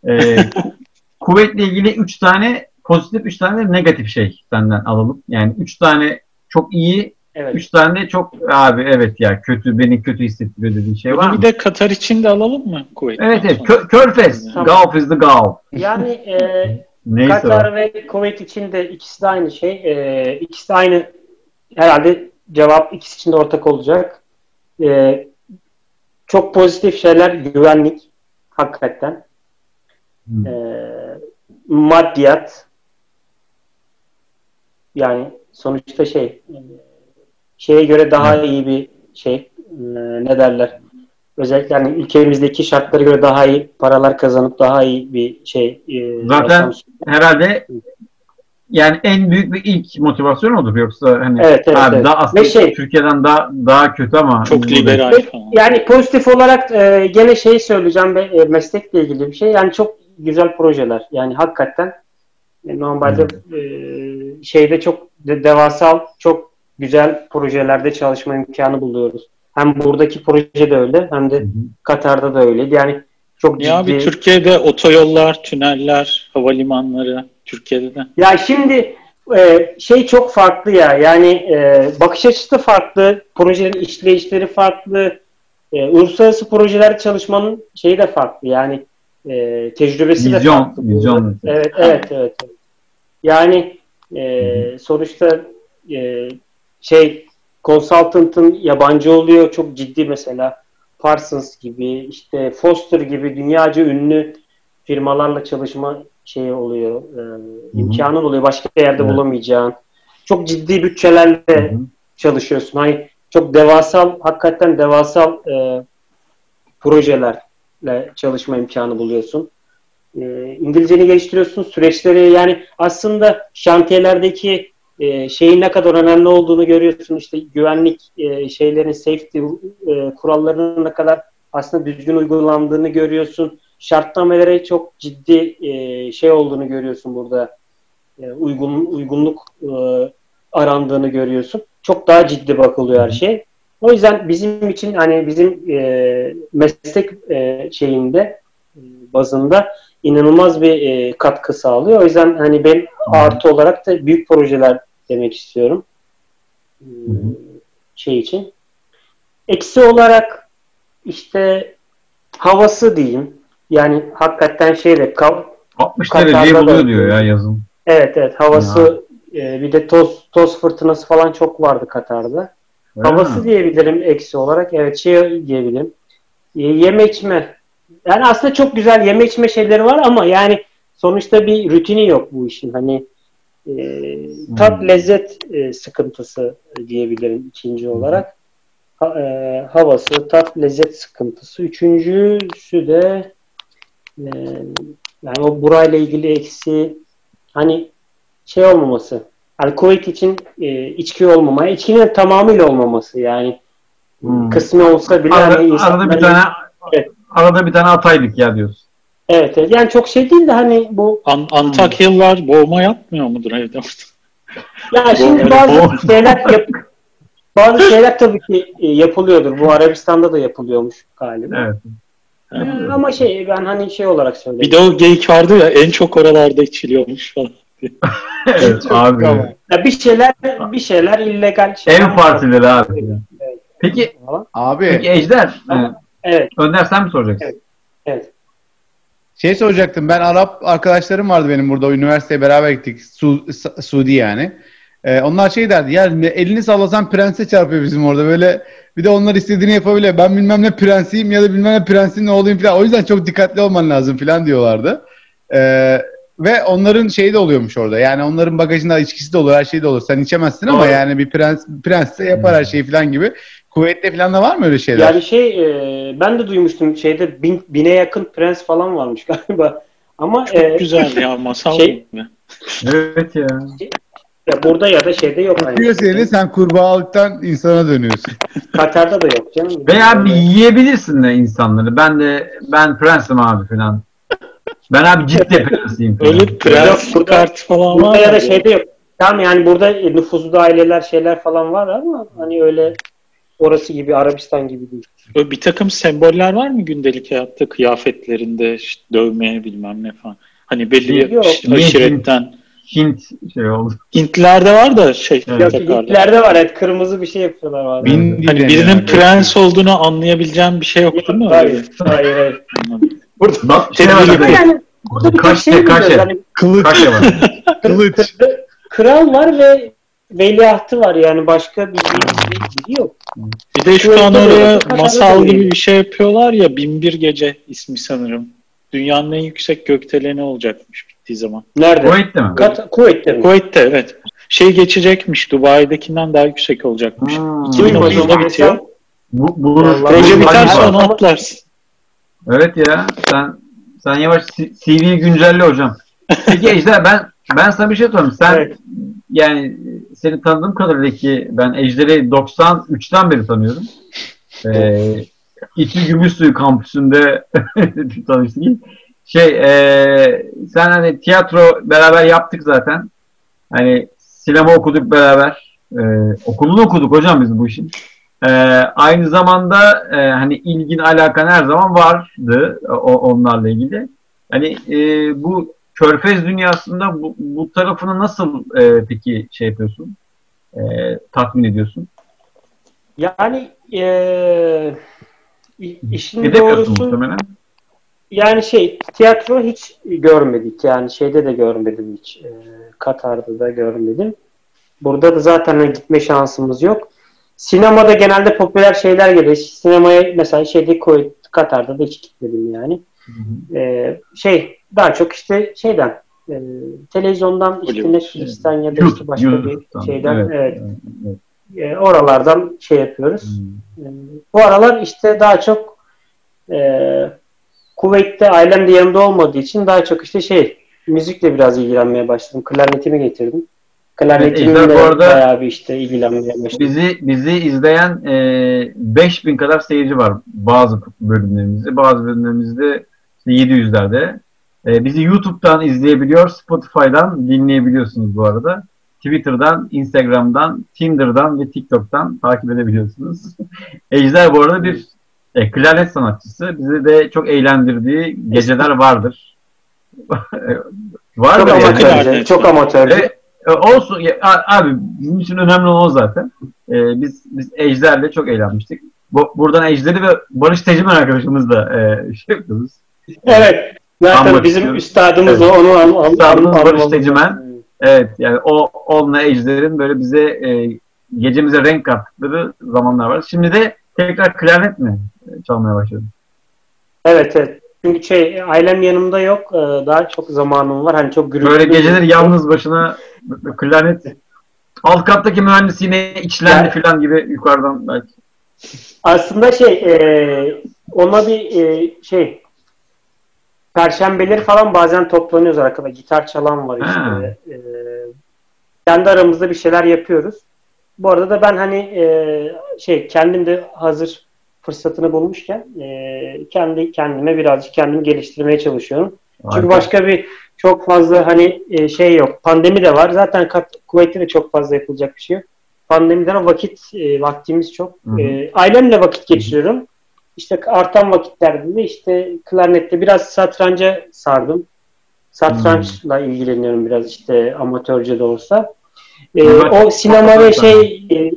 E, ku- kuvvetle ilgili 3 tane pozitif 3 tane negatif şey senden alalım. Yani 3 tane çok iyi Evet. 3 tane de çok abi evet ya kötü beni kötü hissettiriyor dediğin şey var Bunu mı? bir de Katar için de alalım mı kuvvet? Evet evet Kö- Körfez. Tamam. Gulf is the Gulf. Yani e, Neyse o. Katar ve Kuveyt için de ikisi de aynı şey. E, ikisi de aynı herhalde cevap ikisi için de ortak olacak. E, çok pozitif şeyler güvenlik hakikaten. Hı. E, maddiyat yani sonuçta şey e, şeye göre daha iyi bir şey e, ne derler özellikle hani ülkemizdeki şartlara göre daha iyi paralar kazanıp daha iyi bir şey e, Zaten- yaşam- herhalde yani en büyük bir ilk motivasyon odur yoksa hani Evet, evet, abi evet. daha aslında Ve şey- Türkiye'den daha daha kötü ama Çok liberal. Yani pozitif olarak e, gene şey söyleyeceğim ve e, meslekle ilgili bir şey. Yani çok güzel projeler. Yani hakikaten e, normalde e, şeyde çok de, devasal, çok güzel projelerde çalışma imkanı buluyoruz. Hem buradaki proje de öyle hem de Hı hı. Katar'da da öyle. Yani çok ciddi. Ya abi Türkiye'de otoyollar, tüneller, havalimanları Türkiye'de de. Ya şimdi e, şey çok farklı ya. Yani e, bakış açısı da farklı. Projelerin işleyişleri farklı. E, uluslararası projelerde çalışmanın şeyi de farklı. Yani e, tecrübesi de Vizyon, farklı. vizyon. Evet, evet, evet. Yani e, sonuçta e, şey consultant'ın yabancı oluyor. Çok ciddi mesela Parsons gibi, işte Foster gibi dünyaca ünlü firmalarla çalışma şeyi oluyor. E, imkanın oluyor. Başka yerde Evet. bulamayacağın. Çok ciddi bütçelerle Hı hı. çalışıyorsun. Hani çok devasal, hakikaten devasal e, projelerle çalışma imkanı buluyorsun. E, İngilizceni geliştiriyorsun. Süreçleri yani aslında şantiyelerdeki e, şeyin ne kadar önemli olduğunu görüyorsun. İşte güvenlik e, şeylerin safety e, kurallarının ne kadar aslında düzgün uygulandığını görüyorsun. Şartnamelere çok ciddi e, şey olduğunu görüyorsun burada. E, uygun uygunluk e, arandığını görüyorsun. Çok daha ciddi bakılıyor her şey. O yüzden bizim için hani bizim e, meslek e, şeyinde e, bazında inanılmaz bir e, katkı sağlıyor. O yüzden hani ben artı olarak da büyük projeler demek istiyorum. E, şey için. Eksi olarak işte havası diyeyim. Yani hakikaten şeyde kav- 60 Katar'da dereceyi buluyor diyor ya yazın. Evet evet havası e, bir de toz toz fırtınası falan çok vardı Katar'da. Öyle Havası mi? diyebilirim eksi olarak. Evet şey diyebilirim. E, yeme içme. Yani aslında çok güzel yeme içme şeyleri var ama yani sonuçta bir rutini yok bu işin. Hani e, tat Hmm. lezzet e, sıkıntısı diyebilirim ikinci olarak. Ha- e, havası, tat, lezzet sıkıntısı. Üçüncüsü de e, yani o burayla ilgili eksi hani şey olmaması. Kuveyt için e, içki olmamaya, içkinin tamamıyla olmaması yani Hmm. kısmı olsa bile Arada, hani arada bir tane Evet. Arada bir tane ataydık ya diyorsun. Evet, evet. Yani çok şey değil de hani bu An- Antakyalılar boğma yapmıyor mudur evde? ya şimdi bazı şeyler yap, bazı şeyler tabii ki e, yapılıyordur. Bu Arabistan'da da yapılıyormuş galiba. Evet. E, Ama şey ben hani şey olarak söyleyeyim. Bir de o geyik vardı ya en çok oralarda içiliyormuş falan. evet abi. Ya bir şeyler bir şeyler illegal şeyler. Ev partileri abi. Evet. Peki. Abi peki Ejder, e, Evet, Önder sen mi soracaksın? Evet. evet. şey soracaktım. Ben Arap arkadaşlarım vardı benim burada. Üniversiteye beraber gittik. Su, Suudi yani. Ee, onlar şey derdi. Ya elini sallasan prense çarpıyor bizim orada. Böyle bir de onlar istediğini yapabiliyor. Ben bilmem ne prensiyim ya da bilmem ne prensin ne olayım falan. O yüzden çok dikkatli olman lazım falan diyorlardı. Ee, ve onların şeyi de oluyormuş orada. Yani onların bagajında içkisi de olur, her şey de olur. Sen içemezsin ama Doğru. yani bir prens prensse yapar her şeyi falan gibi. Kuveytte falan da var mı öyle şeyler? Yani şey e, ben de duymuştum şeyde bin, bine yakın prens falan varmış galiba. Ama Çok e, güzel ya masal şey-. Evet ya. Ya burada ya da şeyde yok. Tutuyor seni sen kurbağalıktan insana dönüyorsun. Katar'da da yok canım. Veya bir yiyebilirsin de insanları. Ben de ben prensim abi falan. Ben abi ciddi prensiyim. falan. Öyle prens burada- kartı falan var. Burada ya da şeyde yok. Tamam yani burada nüfuzlu aileler şeyler falan var ama hani öyle orası gibi Arabistan gibi değil. Böyle bir takım semboller var mı gündelik hayatta kıyafetlerinde işte dövme bilmem ne falan. Hani belli Yok. aşiretten. Hint şey oldu. Hintlerde var da şey Evet. Yok, takarlar. Hitlerde var evet kırmızı bir şey yapıyorlar bazen. Bin Hani birinin yani. prens olduğunu anlayabileceğim bir şey yok değil mi? Hayır, hayır, hayır. Burada şey var yani burada bir Kaç şey şey. Hani Kılıç. Kaşe var. Kılıç. kral var ve veliahtı var yani başka bir bir- bir yok. Bir de şu an Kuvvetli oraya masal da gibi bir şey yapıyorlar ya Binbir Gece ismi sanırım. Dünyanın en yüksek gökdeleni olacakmış bittiği zaman. Nerede? Kuveyt'te mi? Kat Kuveyt'te mi? Kuveyt'te evet. Şey geçecekmiş Dubai'dekinden daha yüksek olacakmış. Hmm. 2030'da bitiyor. Bu, bu Proje biter sonra atlarsın. Evet ya. Sen sen yavaş CV'yi güncelle hocam. Peki Ejder ben ben sana bir şey sorayım. Sen Evet. yani seni tanıdığım kadarıyla ki ben Ejder'i 93'ten beri tanıyorum. Ee, İTÜ Gümüşsuyu kampüsünde tanıştık. Şey e, sen hani tiyatro beraber yaptık zaten. Hani sinema okuduk beraber. Ee, okulunu okuduk hocam biz bu işin. Ee, aynı zamanda e, hani ilgin alakan her zaman vardı o, onlarla ilgili. Hani e, bu körfez dünyasında bu, bu tarafını nasıl e, peki şey yapıyorsun? E, tatmin ediyorsun? Yani i- işin doğrusu yani şey tiyatro hiç görmedik yani şeyde de görmedim hiç Eee, Katar'da da görmedim. Burada da zaten hani gitme şansımız yok. Sinemada genelde popüler şeyler geliyor. Sinemaya mesela şeyde Katar'da da hiç gitmedim yani. Eee, şey daha çok işte şeyden eee, televizyondan işte. Netflix'ten ya da işte başka bir şeyden evet, evet, evet. eee, oralardan şey yapıyoruz. Hmm. Ee, Bu aralar işte daha çok e, Kuveyt'te ailem de yanımda olmadığı için daha çok işte şey müzikle biraz ilgilenmeye başladım. Klarnetimi getirdim. Klarnetimle Evet, bu arada- bayağı bir işte ilgilenmeye başladım. Bizi bizi izleyen e, 5000 kadar seyirci var bazı bölümlerimizde. Bazı bölümlerimizde işte 700'lerde. E, bizi YouTube'dan izleyebiliyor, Spotify'dan dinleyebiliyorsunuz bu arada. Twitter'dan, Instagram'dan, Tinder'dan ve TikTok'tan takip edebiliyorsunuz. Ejder bu arada bir e, klarnet sanatçısı. Bizi de çok eğlendirdiği geceler vardır. Var Çok yani? klarnet. Çok amatörce. E, e, olsun ya, abi bizim için önemli olan o zaten. E, biz biz Ejder'le çok eğlenmiştik. Bu, buradan Ejder'i ve Barış Tecmen arkadaşımızla e, şey yapıyoruz. Evet. Zaten Anmak bizim istiyorum. üstadımız Evet. o. Onu an, an, Üstadımız an- Barış lazım. Evet yani o onunla Ejder'in böyle bize e, gecemize renk kattıkları zamanlar var. Şimdi de tekrar klarnet mi e, çalmaya başladım? Evet evet. Çünkü şey ailem yanımda yok. Ee, Daha çok zamanım var. Hani çok gürültülü. Böyle geceleri yalnız başına klarnet alt kattaki mühendis yine içlendi Ya- falan gibi yukarıdan belki. Aslında şey e, ona bir e, şey Perşembeleri falan bazen toplanıyoruz arkada. Gitar çalan var işte. E, kendi aramızda bir şeyler yapıyoruz. Bu arada da ben hani e, şey kendim de hazır fırsatını bulmuşken e, kendi kendime birazcık kendimi geliştirmeye çalışıyorum. Çünkü Harika. başka bir çok fazla hani e, şey yok. Pandemi de var. Zaten Kuveyt'te de çok fazla yapılacak bir şey yok. Pandemiden o vakit e, vaktimiz çok. Hı hı. E, ailemle vakit geçiriyorum. İşte artan vakitlerde de işte klarnette biraz satranca sardım. Satrançla ilgileniyorum biraz işte amatörce de olsa. E, Evet. o sinema ve şey e,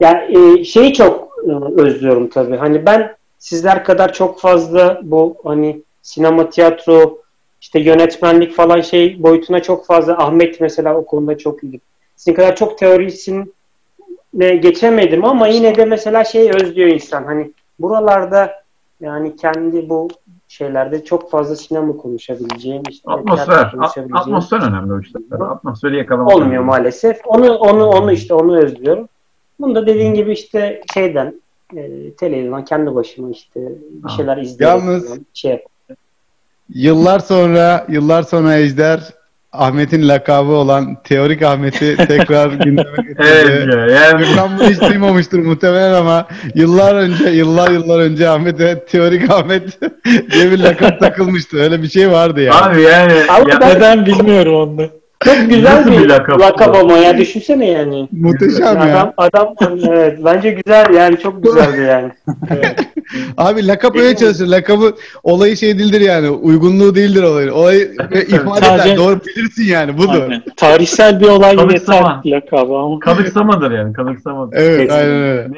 ya e, şeyi çok e, özlüyorum tabii. Hani ben sizler kadar çok fazla bu hani sinema, tiyatro, işte yönetmenlik falan şey boyutuna çok fazla Ahmet mesela o konuda çok iyi. Sizin kadar çok teorisine geçemedim ama yine de mesela şey özlüyor insan. Hani buralarda yani kendi bu şeylerde çok fazla sinema konuşabileceğim, işte Atmosfer. konuşabileceğim Atmosfer önemli o işler. Atmosferi yakalamak. olmuyor önemli. maalesef. Onu onu onu işte onu özlüyorum. Bunu da dediğin gibi işte şeyden e, televizyondan kendi başıma işte bir şeyler izleyerek Yalnız- şey yap. Yıllar sonra, yıllar sonra Ejder Ahmet'in lakabı olan Teorik Ahmet'i tekrar gündeme getirdi. Evet ya. Yani Gökhan bunu hiç duymamıştır muhtemelen ama yıllar önce, yıllar yıllar önce Ahmet'e Teorik Ahmet diye bir lakap takılmıştı. Öyle bir şey vardı yani. abi yani Ama ya, Neden bilmiyorum onu. Çok güzel Nasıl bir, bir lakap lakap, ama ya düşünsene yani. Muhteşem ya. Adam, adam evet, bence güzel yani çok güzeldi yani. Evet. Abi lakap öyle çalışır. Lakabı olayı şey değildir yani. Uygunluğu değildir olayın. Olayı ve ifade Sadece- eder. Doğru bilirsin yani. Budur. Aynen. Tarihsel bir olay yeter lakabı ama. kalıksamadır yani kalıksamadır. Evet Kesin. aynen öyle.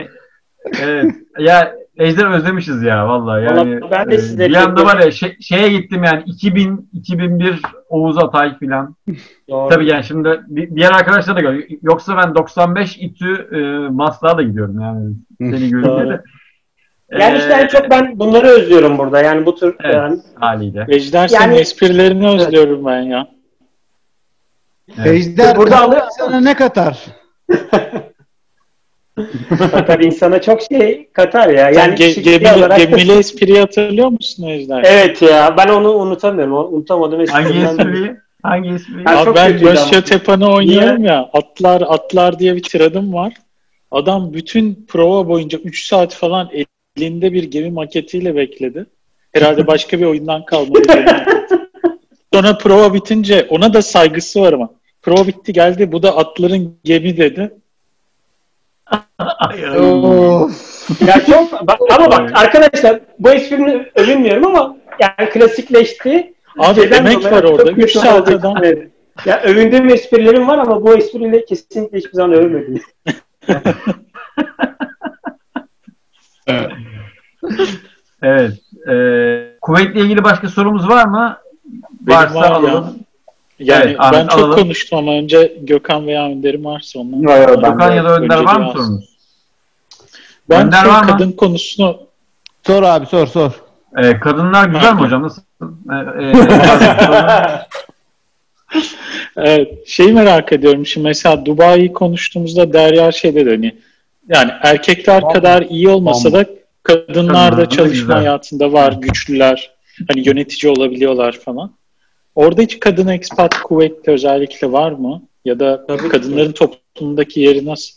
Evet. Ya Ejder özlemişiz ya vallahi yani. Vallahi ben de e, sizleri bir anda var ya şey- şeye gittim yani 2000 2001 Oğuz Atay filan. Doğru. Tabii yani şimdi di- diğer arkadaşlar da gör. Yoksa ben 95 İTÜ e, Maslak'a da gidiyorum yani. Seni görünce de. Yani işte en çok ben bunları özlüyorum burada. Yani bu tür Evet. yani haliyle. Ejder senin Yani- esprilerini özlüyorum ben ya. Evet. Ejder Burada Burada alıyor- sana ne katar? katar insana çok şey katar ya. Sen Yani ge- kişisel gemili, olarak- gemili espriyi hatırlıyor musun Ejder? Evet ya ben onu unutamıyorum. O Unutamadım Hangi espriyi? Hangi espriyi? Ha, Abi ben Mösyö. Tepan'ı oynuyorum ya. Atlar atlar diye bir tiradım var. Adam bütün prova boyunca 3 saat falan elinde bir gemi maketiyle bekledi. Herhalde başka bir oyundan kalma. bir gemi maketi. Sonra prova bitince ona da saygısı var ama. Prova bitti geldi bu da atların gemi dedi. Ay. Ya çok bak, ama bak Evet. arkadaşlar bu esprimi övünmüyorum ama yani klasikleşti. Abi Şeyden emek var çok orada. kötü 3 saat oldu. adam. Evet. Ya övündüğüm esprilerim var ama bu espriyle kesinlikle hiçbir zaman övmedim. Evet. E, kuvvetle ilgili başka sorumuz var mı? Benim Varsa var ya. alalım. Yani Evet, Ahmet, ben çok alalım. konuştum ama önce Gökhan veya Önder'im varsa ondan. Yok, yok, Gökhan ya da Önder var mı sorunuz? Ben Önder şu var mı? kadın konusunu Sor abi sor sor. E, kadınlar güzel mi Ha. hocam? Nasıl? E, e, Evet, şeyi merak ediyorum. Şimdi mesela Dubai'yi konuştuğumuzda Derya şey dedi hani yani erkekler kadar iyi olmasa da kadınlar da da çalışma güzel. hayatında var, güçlüler. Hani yönetici olabiliyorlar falan. Orada hiç kadın expat kuvvetli özellikle var mı? Ya da Tabii ki. kadınların toplumdaki yeri nasıl?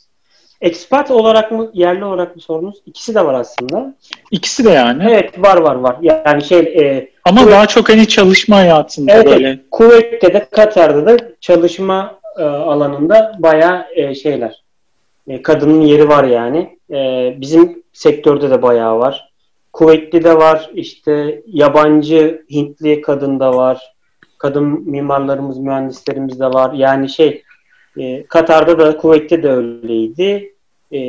Expat olarak mı yerli olarak mı sorunuz? İkisi de var aslında. İkisi de yani. Evet var var var. Yani şey e, Ama Evet. daha çok hani çalışma hayatında Evet, böyle. Kuveyt'te de Katar'da da çalışma e, alanında bayağı e, şeyler. E, kadının yeri var yani. E, bizim sektörde de bayağı var. Kuveytli de var. işte yabancı Hintli kadın da var. Kadın mimarlarımız, mühendislerimiz de var. Yani şey e, Katar'da da Kuveyt'te de öyleydi. E,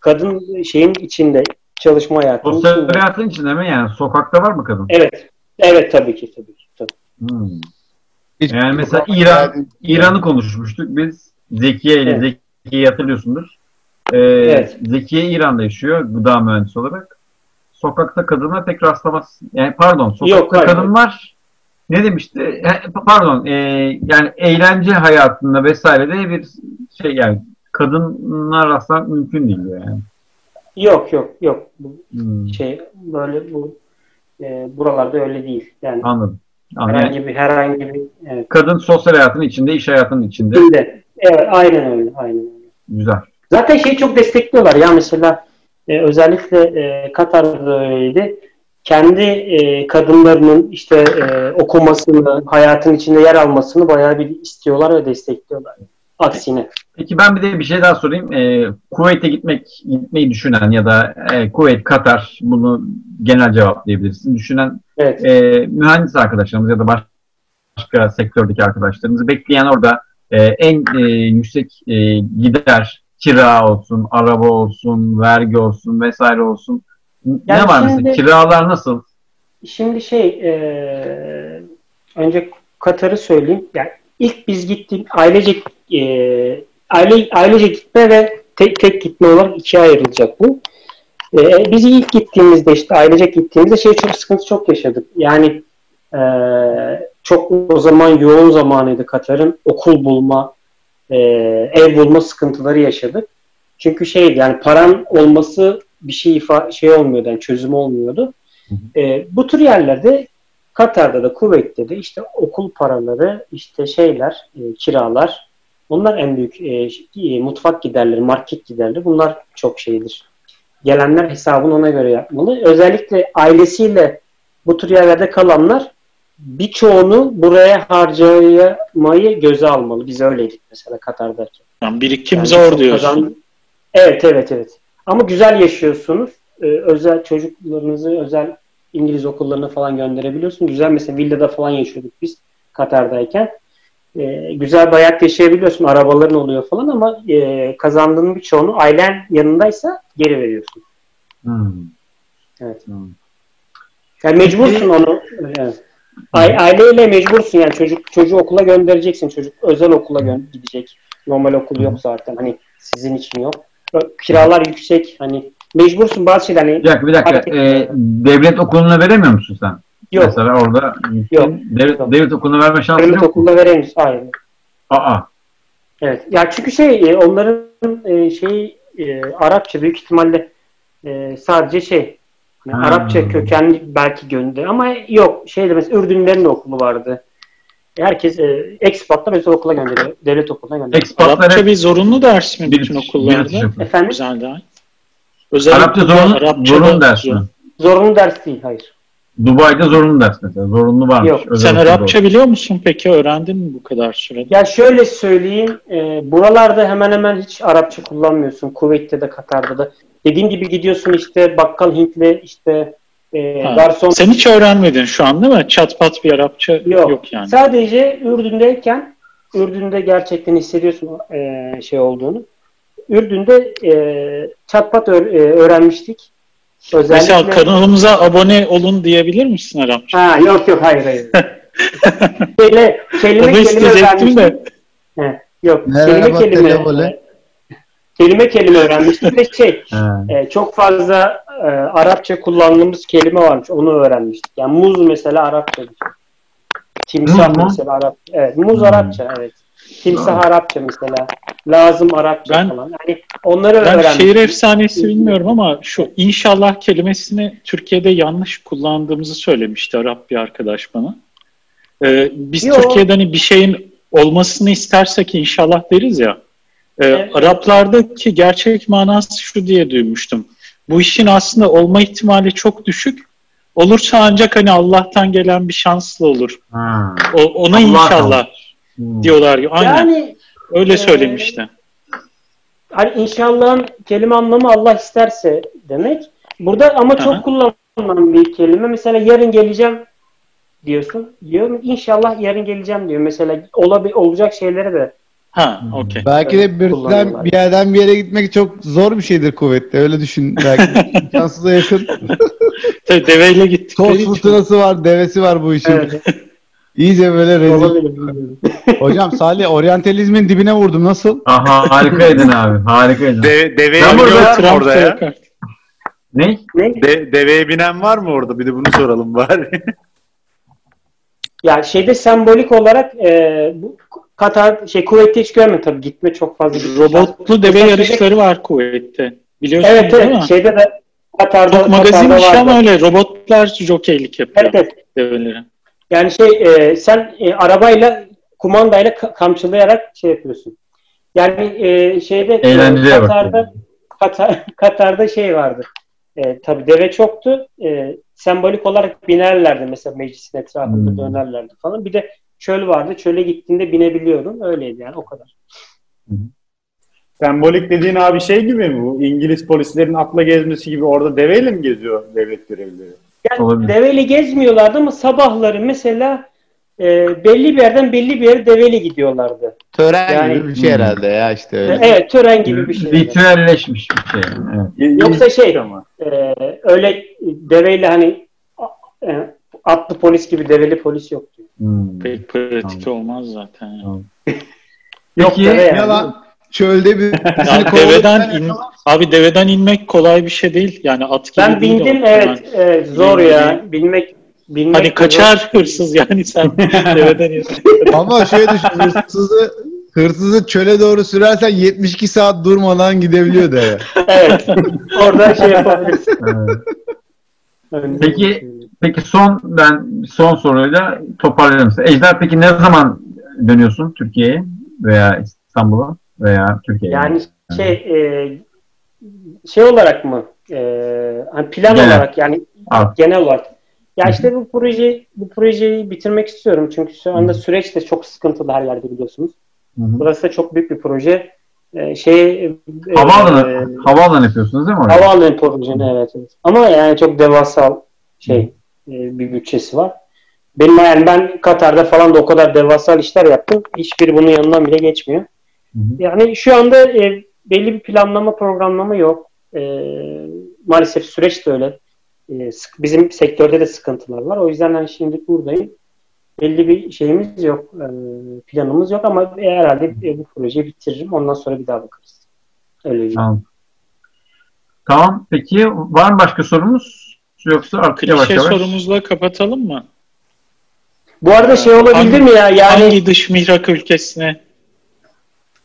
kadın şeyin içinde çalışma hayatının Sosyal içinde. hayatın içinde mi yani? Sokakta var mı kadın? Evet. Evet tabii ki tabii ki. Tabii. Hmm. Hiç- Yani mesela İran İran'ı konuşmuştuk biz. Zekiye ile Evet. Zekiye'yi hatırlıyorsundur. Ee, Evet. Zekiye İran'da yaşıyor gıda mühendisi olarak. Sokakta kadına pek rastlamaz. Yani pardon sokakta Yok, hayır, kadın var. Ne demişti? He, Pardon. e, yani eğlence hayatında vesairede bir şey yani kadınlar rastlamak mümkün değil yani. Yok yok yok. Bu Hmm, şey böyle bu e, buralarda öyle değil. Yani anladım. anladım. Herhangi bir herhangi bir evet. kadın sosyal hayatın içinde, iş hayatının içinde. Şimdi, evet aynen öyle aynen öyle. Güzel. Zaten şeyi çok destekliyorlar ya mesela e, özellikle e, Katar'da öyleydi. Kendi e, kadınlarının işte e, okumasını, hayatın içinde yer almasını bayağı bir istiyorlar ve destekliyorlar. Aksine. Peki ben bir de bir şey daha sorayım. Ee, Kuveyt'e gitmek gitmeyi düşünen ya da e, Kuveyt, Katar bunu genel cevaplayabilirsin. Düşünen Evet. e, mühendis arkadaşlarımız ya da baş- başka sektördeki arkadaşlarımızı bekleyen orada e, en e, yüksek e, gider kira olsun, araba olsun, vergi olsun vesaire olsun. N- ne Yani var şimdi- mesela? Kiralar nasıl? Şimdi şey e, önce Katar'ı söyleyeyim. Yani ilk biz gittik ailece e, aile ailece gitme ve tek tek gitme olarak ikiye ayrılacak bu. E, biz ilk gittiğimizde işte ailecek gittiğimizde şey çok sıkıntı çok yaşadık. Yani e, çok o zaman yoğun zamanıydı Katar'ın okul bulma, e, ev bulma sıkıntıları yaşadık. Çünkü şeydi yani paran olması bir şey ifa şey olmuyordu, yani çözüm olmuyordu. E, bu tür yerlerde Katar'da da Kuveyt'te de işte okul paraları, işte şeyler, e, kiralar. Onlar en büyük e, e, mutfak giderleri, market giderleri. Bunlar çok şeydir. Gelenler hesabını ona göre yapmalı. Özellikle ailesiyle bu tür yerlerde kalanlar birçoğunu buraya harcamayı göze almalı. Biz öyleydik mesela Katar'dayken. Yani birikim Yani zor diyorsun. kazan- Evet evet evet. Ama güzel yaşıyorsunuz. Ee, özel çocuklarınızı özel İngiliz okullarına falan gönderebiliyorsun. Güzel mesela villada falan yaşıyorduk biz Katar'dayken. Ee, güzel bir hayat yaşayabiliyorsun. Arabaların oluyor falan ama e, kazandığın birçoğunu ailen yanındaysa geri veriyorsun. Hmm. Evet. Hmm. Yani mecbursun onu. A- aileyle mecbursun yani çocuk çocuğu okula göndereceksin. Çocuk özel okula gidecek. Normal okul yok zaten. Hani sizin için yok. Kiralar yüksek. Hani mecbursun bazı şeyler. Hani Bir dakika bir dakika. Hareket Ee, devlet okuluna veremiyor musun sen? yok. Mesela orada Yok. Devlet, Yok. devlet okuluna verme şansın Devlet yok. okulda veremeyiz. Hayır. Aa. Evet. Ya çünkü şey e, onların şey Arapça büyük ihtimalle sadece şey yani. Arapça kökenli belki gönder ama yok şeyde mesela Ürdünlerin okulu vardı. Herkes e, expatlar özel okula gönderiyor. Devlet okuluna gönderiyor. Expatlar Arapça hep bir zorunlu ders mi bir, bütün bir okullarda? Efendim? Efendim? Güzel de. Özel Arapça zorunlu, Arapça zorunlu ders mi? Zorunlu ders değil. Hayır. Dubai'de zorunlu ders mesela. Zorunlu varmış. Yok. özel Sen Arapça biliyor musun peki? Öğrendin mi bu kadar sürede? Ya şöyle söyleyeyim. e, buralarda hemen hemen hiç Arapça kullanmıyorsun. Kuveyt'te de Katar'da da. Dediğim gibi gidiyorsun işte bakkal Hintli işte e, Ha. garson Sen hiç öğrenmedin şu an değil mi? Çat pat bir Arapça Yok. yok, yani. Sadece Ürdün'deyken Ürdün'de gerçekten hissediyorsun e, şey olduğunu. Ürdün'de e, çatpat ö- e, öğrenmiştik. Özellikle... Mesela kanalımıza abone olun diyebilir misin Arapça? Ha, yok yok hayır hayır. Kelime, kelime, Onu kelime öğrenmiştik. de. He, yok Merhaba, kelime kelime. Kelime kelime öğrenmiştik ve şey e, çok fazla e, Arapça kullandığımız kelime varmış. Onu öğrenmiştik. Yani muz mesela Arapça. Timsah Muz mu? mesela Arap. Evet, muz Hmm. Arapça evet. Timsah Arapça mesela. Lazım Arapça Ben- falan. Yani onları Ben öğrenmiştik. şehir efsanesi bilmiyorum ama şu inşallah kelimesini Türkiye'de yanlış kullandığımızı söylemişti Arap bir arkadaş bana. Ee, biz Yo. Türkiye'de hani bir şeyin olmasını istersek inşallah deriz ya. Ee, Evet. Araplardaki gerçek manası şu diye duymuştum. Bu işin aslında olma ihtimali çok düşük. Olursa ancak hani Allah'tan gelen bir şansla olur. Ha. O, ona Allah inşallah Hmm. diyorlar. Aynen Yani öyle e, söylemişti. hani inşallahın kelime anlamı Allah isterse demek. Burada ama çok Aha. kullanılan bir kelime. Mesela yarın geleceğim diyorsun. Diyorum inşallah yarın geleceğim diyor. Mesela olabi- olacak şeyleri de Ha, Hmm. okey. Belki de bir, Kullanıyorlar. bir yerden bir yere gitmek çok zor bir şeydir kuvvetli. Öyle düşün. Belki imkansıza yakın. Tabii deveyle gittik. Toz fırtınası var, devesi var bu işin. Evet. İyice böyle rezil. Hocam Salih oryantalizmin dibine vurdum. Nasıl? Aha harikaydın abi. Harikaydın. De, deveye Ben burada orada da ya? yakar. ne? ne? De, deveye binen var mı orada? Bir de bunu soralım bari. Ya şeyde sembolik olarak e, bu Katar şey Kuveyt'te hiç görmedim tabii gitme çok fazla gitme Robotlu deve Mesela yarışları var Kuveyt'te. Biliyorsun Evet değil evet mi? şeyde de Katar'da Çok magazin işi ama öyle robotlar jokeylik yapıyor Evet, evet. develeri. Yani şey e, sen e, arabayla kumandayla ka- kamçılayarak şey yapıyorsun. Yani e, şeyde e, Eğlenceliye bak. Katar'da Katar, Katar'da şey vardı. E, tabii deve çoktu. E, sembolik olarak binerlerdi mesela meclisin etrafında Hmm. dönerlerdi falan. Bir de çöl vardı. Çöle gittiğinde binebiliyordun. Öyleydi yani o kadar. Sembolik dediğin abi şey gibi mi bu? İngiliz polislerin atla gezmesi gibi orada deveyle mi geziyor devlet görevlileri? Yani Olabilir. deveyle gezmiyorlardı ama sabahları mesela e, belli bir yerden belli bir yere deveyle gidiyorlardı. Tören Yani- gibi bir şey herhalde ya işte öyle. Evet tören gibi bir şey. Ritüelleşmiş bir şey. Evet. Yoksa şey ama. e, öyle deveyle hani e, atlı polis gibi develi polis yoktu. Hmm. Pek pratik olmaz zaten. Tamam. Yok Peki, deve yani. Ya lan çölde bir Ya deveden in, abi deveden inmek kolay bir şey değil. Yani at gibi Ben değil o. bindim Yani evet, evet zor ya bilmek bilmek Hani kaçar zor. hırsız yani sen deveden in. Ama şöyle düşün hırsızı hırsızı çöle doğru sürersen 72 saat durmadan gidebiliyor deve. Evet. Orada şey yapabilirsin. Evet. Peki. Peki son ben son soruyla toparlayalım. Ejder peki ne zaman dönüyorsun Türkiye'ye veya İstanbul'a veya Türkiye'ye? Yani şey e, şey olarak mı? E, hani plan Genel. olarak yani Al. genel olarak. Ya işte bu proje bu projeyi bitirmek istiyorum çünkü şu anda süreç de çok sıkıntılı her yerde biliyorsunuz. Burası da çok büyük bir proje. E, şey e, Havaalanı, e, havaalanı yapıyorsunuz değil mi havaalanı projesi evet, evet. Ama yani çok devasa şey e, bir bütçesi var. Benim yani ben Katar'da falan da o kadar devasa işler yaptım. Hiçbiri bunun yanından bile geçmiyor. Hı hı. Yani şu anda e, belli bir planlama, programlama yok. E, maalesef süreç de öyle. E, sık- bizim sektörde de sıkıntılar var. O yüzden ben şimdi buradayım. Belli bir şeyimiz yok. e, planımız yok ama herhalde e, bu projeyi bitiririm. Ondan sonra bir daha bakarız. Öyle. Tamam. Tamam. Peki var mı başka sorumuz? Yoksa artık yavaş Klişe yavaş. sorumuzla kapatalım mı? Bu arada şey olabilir Hangi- mi ya? Yani Hangi dış mihrak ülkesine?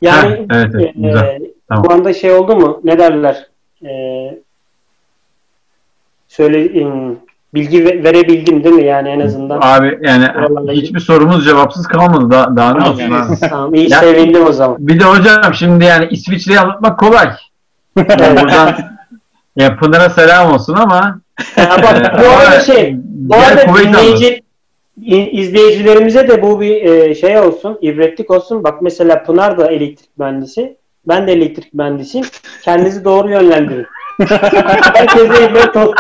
yani Heh, evet, evet, e, güzel. Tamam. bu anda şey oldu mu? Ne derler? E, söyle e, bilgi ve- verebildim değil mi yani en azından? Abi yani Vallahi- hiçbir sorumuz cevapsız kalmadı. Daha, daha ne Tamam, olsun yani. Tamam iyi Ya- sevindim o zaman. Bir de hocam şimdi yani İsviçre'yi anlatmak kolay. Yani buradan ya Pınar'a selam olsun ama Ya bak bu arada şey bu arada dinleyici izleyicilerimize de bu bir e, şey olsun, ibretlik olsun. Bak mesela Pınar da elektrik mühendisi. Ben de elektrik mühendisiyim. Kendinizi doğru yönlendirin. Herkese ibret olsun.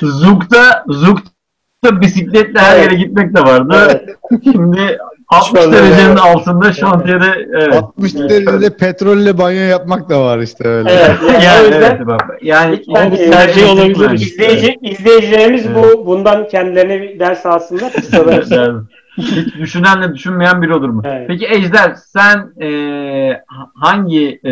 Zug'da Zug'da bisikletle her Evet. yere gitmek de vardı. Evet. Şimdi 60 Şöyle- derecenin altında şantiyede evet. 60 derecede petrolle banyo yapmak da var işte öyle. Evet. Yani, Yani, o yüzden evet, bak, yani tercih olabilir. Yani. izleyici, izleyicilerimiz Evet. bu bundan kendilerine bir ders alsınlar. Hiç düşünenle düşünmeyen biri olur mu? Evet. Peki Ejder sen e, ha- hangi e,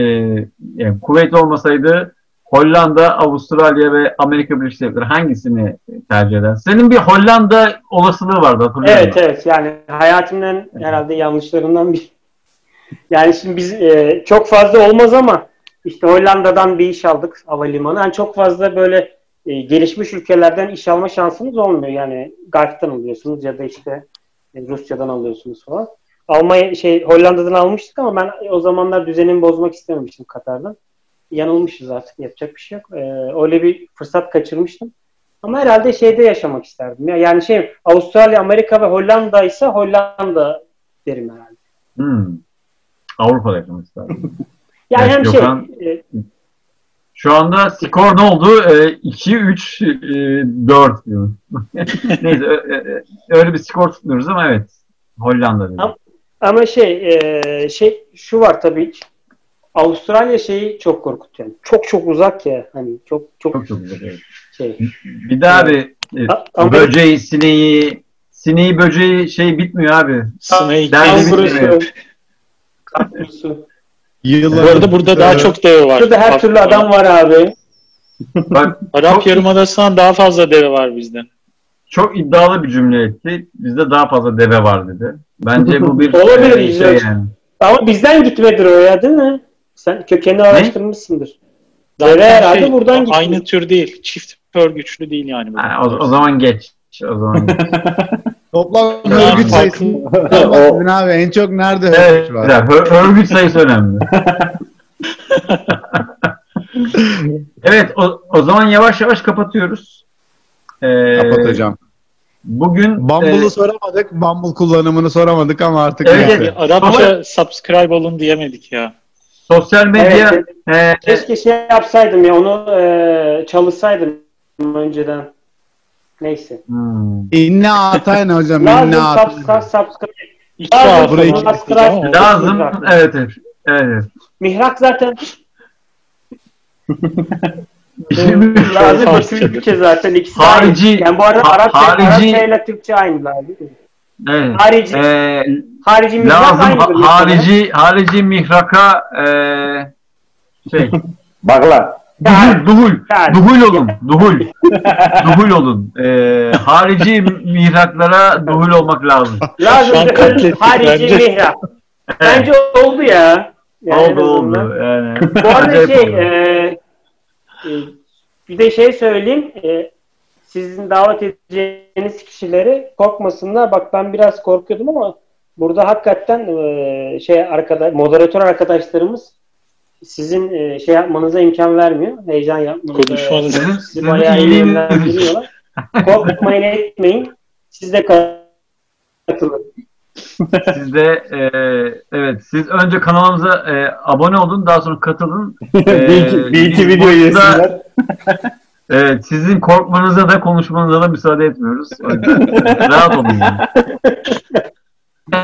yani kuvvet olmasaydı Hollanda, Avustralya ve Amerika Birleşik Devletleri hangisini tercih eder? Senin bir Hollanda olasılığı vardı hatırlıyor Evet musun? evet yani hayatımın herhalde yanlışlarından bir. Yani şimdi biz e, çok fazla olmaz ama işte Hollanda'dan bir iş aldık havalimanı. Yani çok fazla böyle e, gelişmiş ülkelerden iş alma şansınız olmuyor. Yani Gulf'tan alıyorsunuz ya da işte e, Rusya'dan alıyorsunuz falan. Almanya şey Hollanda'dan almıştık ama ben o zamanlar düzenimi bozmak istememiştim Katar'dan. Yanılmışız artık yapacak bir şey yok. E, öyle bir fırsat kaçırmıştım. Ama herhalde şeyde yaşamak isterdim. Ya Yani şey Avustralya, Amerika ve Hollanda ise Hollanda derim herhalde. Hmm. Avrupa'da yaşamak isterdim. Yani Evet, hem Gökhan- şey e, Şu anda skor ne oldu? E, 2, 3, e, 4 diyorum. Neyse ö- ö- öyle bir skor tutmuyoruz ama evet. Hollanda dedim. Ama- ama şey e, şey şu var tabii Avustralya şeyi çok korkutuyor. Yani çok çok uzak ya. Hani çok çok, Çok çok evet. şey. Bir de abi e, A- böceği, sineği, sineği böceği şey bitmiyor abi. Kangurusu, bitmiyor. Yıllar Bu arada burada daha çok deve var. Burada her türlü adam var abi. Bak Arap Çok- Yarımadası'ndan daha fazla deve var bizde. çok iddialı bir cümle etti. Bizde daha fazla deve var dedi. Bence bu bir Olabilir, e, şey yani. Ama bizden gitmedir o ya değil mi? Sen kökenini araştırmışsındır. Zaten Deve herhalde şey, buradan gitti. Aynı tür değil. Çift örgüçlü değil yani. Ha, o, o zaman geç. O zaman geç. Toplam örgüt O- bahsedin abi. En çok nerede evet, örgüt var? Hör- örgüt sayısı önemli. evet o, o zaman yavaş yavaş kapatıyoruz. Ee, Kapat hocam. Bugün Bumble'ı e, soramadık. Bumble kullanımını soramadık ama artık Evet, neyse. evet. Arapça subscribe olun diyemedik ya. Sosyal medya Evet, e, Keşke şey yapsaydım ya onu e, çalışsaydım önceden. Neyse. hmm, İnne atayın hocam. Lazım İnne atayın. subscribe, subscribe. İki Lazım lazım. Evet, evet. Mihrak zaten lazım bütün Türkçe zaten ikisi Harici- aynı. Yani bu arada Arapça, harici- Arapça ile Türkçe aynılar değil mi? Evet. Harici, E, harici mihrak lazım ha- harici harici mihraka e, şey Bakla. duhul duhul duhul olun duhul duhul olun e, harici mihraklara duhul olmak lazım. Lazım harici bence. mihrak. Bence oldu ya. Yani oldu oldu yani. Bu arada şey e, e, bir de şey söyleyeyim. E, sizin davet edeceğiniz kişileri korkmasınlar. Bak ben biraz korkuyordum ama burada hakikaten e, şey arkadaş moderatör arkadaşlarımız sizin e, şey yapmanıza imkan vermiyor. Heyecan yapmanıza. Konuşmanıza. Sizi bayağı iyi yönlendiriyorlar. Korkmayın etmeyin. Siz de katılın. Siz de e, evet siz önce kanalımıza e, abone olun daha sonra katılın. bir iki, bir iki biz video yesinler. Evet sizin korkmanıza da konuşmanıza da müsaade etmiyoruz. Rahat olun yani.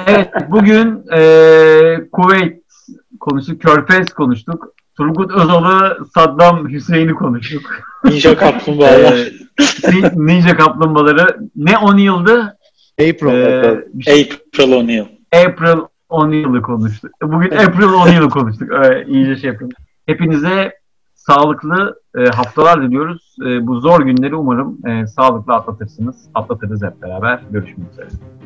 Evet bugün e, Kuveyt konuştuk, Körfez konuştuk. Turgut Özal'ı, Saddam Hüseyin'i konuştuk. Ninja kaplumbağalar. Ni- Ninja kaplumbağaları ne 10 yıldı? April. E, bir şey- April O'Neil. April O'Neil'ı konuştuk. Bugün April O'Neil'ı konuştuk. Öyle iyice şey yapalım. Hepinize sağlıklı e, haftalar diliyoruz. E, bu zor günleri umarım e, sağlıklı atlatırsınız. Atlatırız hep beraber. Görüşmek üzere.